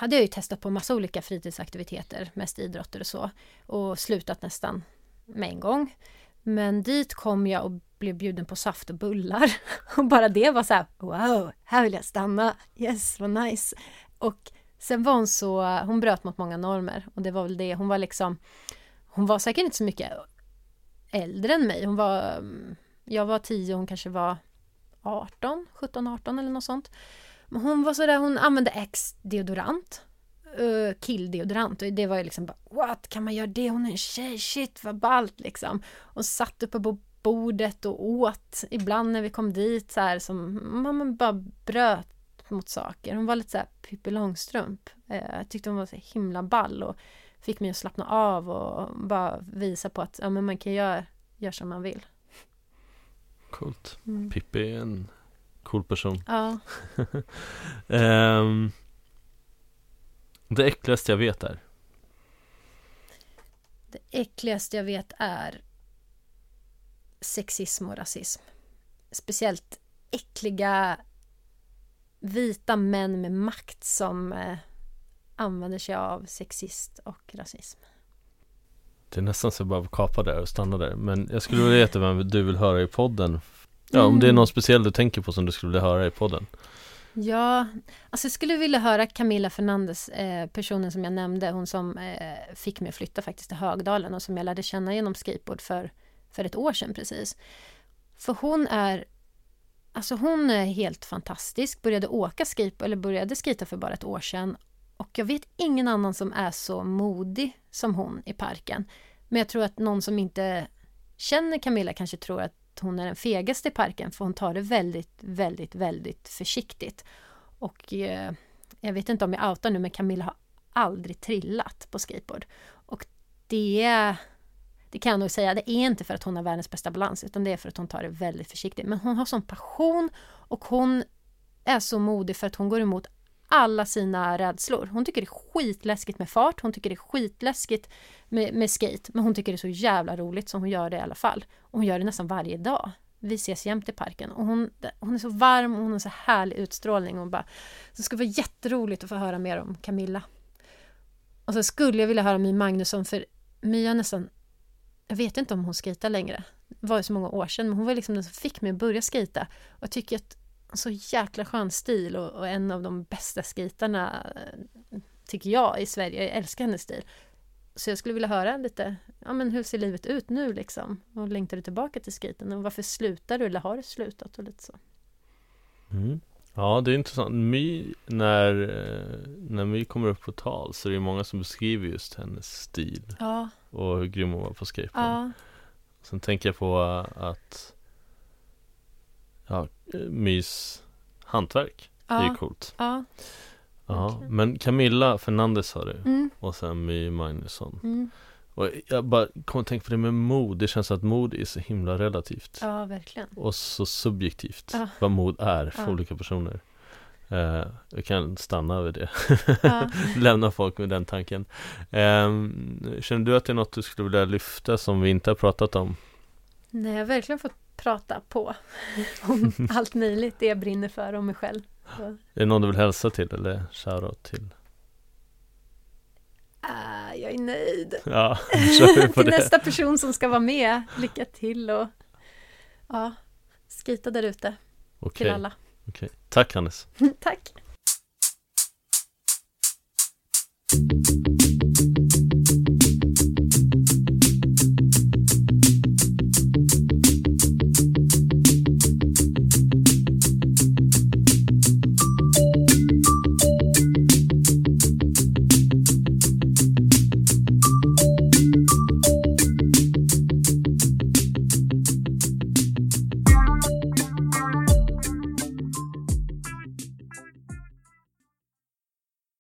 hade jag ju testat på massa olika fritidsaktiviteter, mest idrotter och så, och slutat nästan med en gång. Men dit kom jag och blev bjuden på saft och bullar. Och bara det var så här, wow, här vill jag stanna. Yes, vad nice. Och sen var hon så, hon bröt mot många normer och det var väl det, hon var liksom, hon var säkert inte så mycket äldre än mig. Hon var, mm, jag var tio och hon kanske var 18, 17, 18 eller något sånt. Men hon var sådär, hon använde X-deodorant. Uh, killdeodorant och det var ju liksom bara What, kan man göra det? Hon är en tjej, shit vad ballt liksom. Och satt uppe på bordet och åt ibland när vi kom dit så här som man bara bröt mot saker. Hon var lite så här Pippi Långstrump. Eh, jag tyckte hon var så himla ball och fick mig att slappna av och bara visa på att ja, men man kan göra, göra som man vill. Coolt. Mm. Pippi är en cool person. Ja. um, det äckligaste jag vet är? Det äckligaste jag vet är sexism och rasism. Speciellt äckliga vita män med makt som eh, använder sig av sexist och rasism. Det är nästan så jag bara kapa där och stanna där. Men jag skulle vilja veta vem du vill höra i podden. Ja, om det är mm. någon speciell du tänker på som du skulle vilja höra i podden. Ja, alltså jag skulle vilja höra Camilla Fernandes, eh, personen som jag nämnde, hon som eh, fick mig att flytta faktiskt till Högdalen och som jag lärde känna genom skateboard för, för ett år sedan precis. För hon är Alltså hon är helt fantastisk, började åka skate, eller började skita för bara ett år sedan och jag vet ingen annan som är så modig som hon i parken. Men jag tror att någon som inte känner Camilla kanske tror att hon är den fegaste i parken för hon tar det väldigt, väldigt, väldigt försiktigt. Och eh, jag vet inte om jag outar nu men Camilla har aldrig trillat på skateboard. Och det det kan jag nog säga, det är inte för att hon har världens bästa balans utan det är för att hon tar det väldigt försiktigt. Men hon har sån passion och hon är så modig för att hon går emot alla sina rädslor. Hon tycker det är skitläskigt med fart, hon tycker det är skitläskigt med, med skate, men hon tycker det är så jävla roligt så hon gör det i alla fall. Och hon gör det nästan varje dag. Vi ses jämt i parken och hon, hon är så varm och hon har så härlig utstrålning. Och bara, det skulle vara jätteroligt att få höra mer om Camilla. Och så skulle jag vilja höra My Magnusson för My har nästan jag vet inte om hon skejtar längre. Det var ju så många år sedan, men hon var liksom den som fick mig att börja skejta. Och jag tycker att så jäkla skön stil och, och en av de bästa skejtarna tycker jag i Sverige. Jag älskar hennes stil. Så jag skulle vilja höra lite, ja men hur ser livet ut nu liksom? Och längtar du tillbaka till skiten? Och varför slutar du eller har du slutat? Och lite så. Mm. Ja, det är intressant. My, när, när My kommer upp på tal så är det många som beskriver just hennes stil. Ja. Och hur grym hon var på skateboard. Ja. Sen tänker jag på att ja, Mys hantverk ja. är ju coolt. Ja. Ja, men Camilla Fernandez har du mm. och sen My Magnusson. Mm. Och jag bara kommer att tänka på det med mod. Det känns att mod är så himla relativt. Ja, verkligen. Och så subjektivt. Ja. Vad mod är för olika personer. Uh, jag kan stanna över det. Lämna folk med den tanken. Um, känner du att det är något du skulle vilja lyfta som vi inte har pratat om? Nej, jag har verkligen fått prata på om allt möjligt det jag brinner för om mig själv. Så. Är det någon du vill hälsa till eller shoutout till? Uh, jag är nöjd. Ja, till det. nästa person som ska vara med. Lycka till och ja, skita där ute. Okay. Till alla. Okay. Tack Hannes. Tack.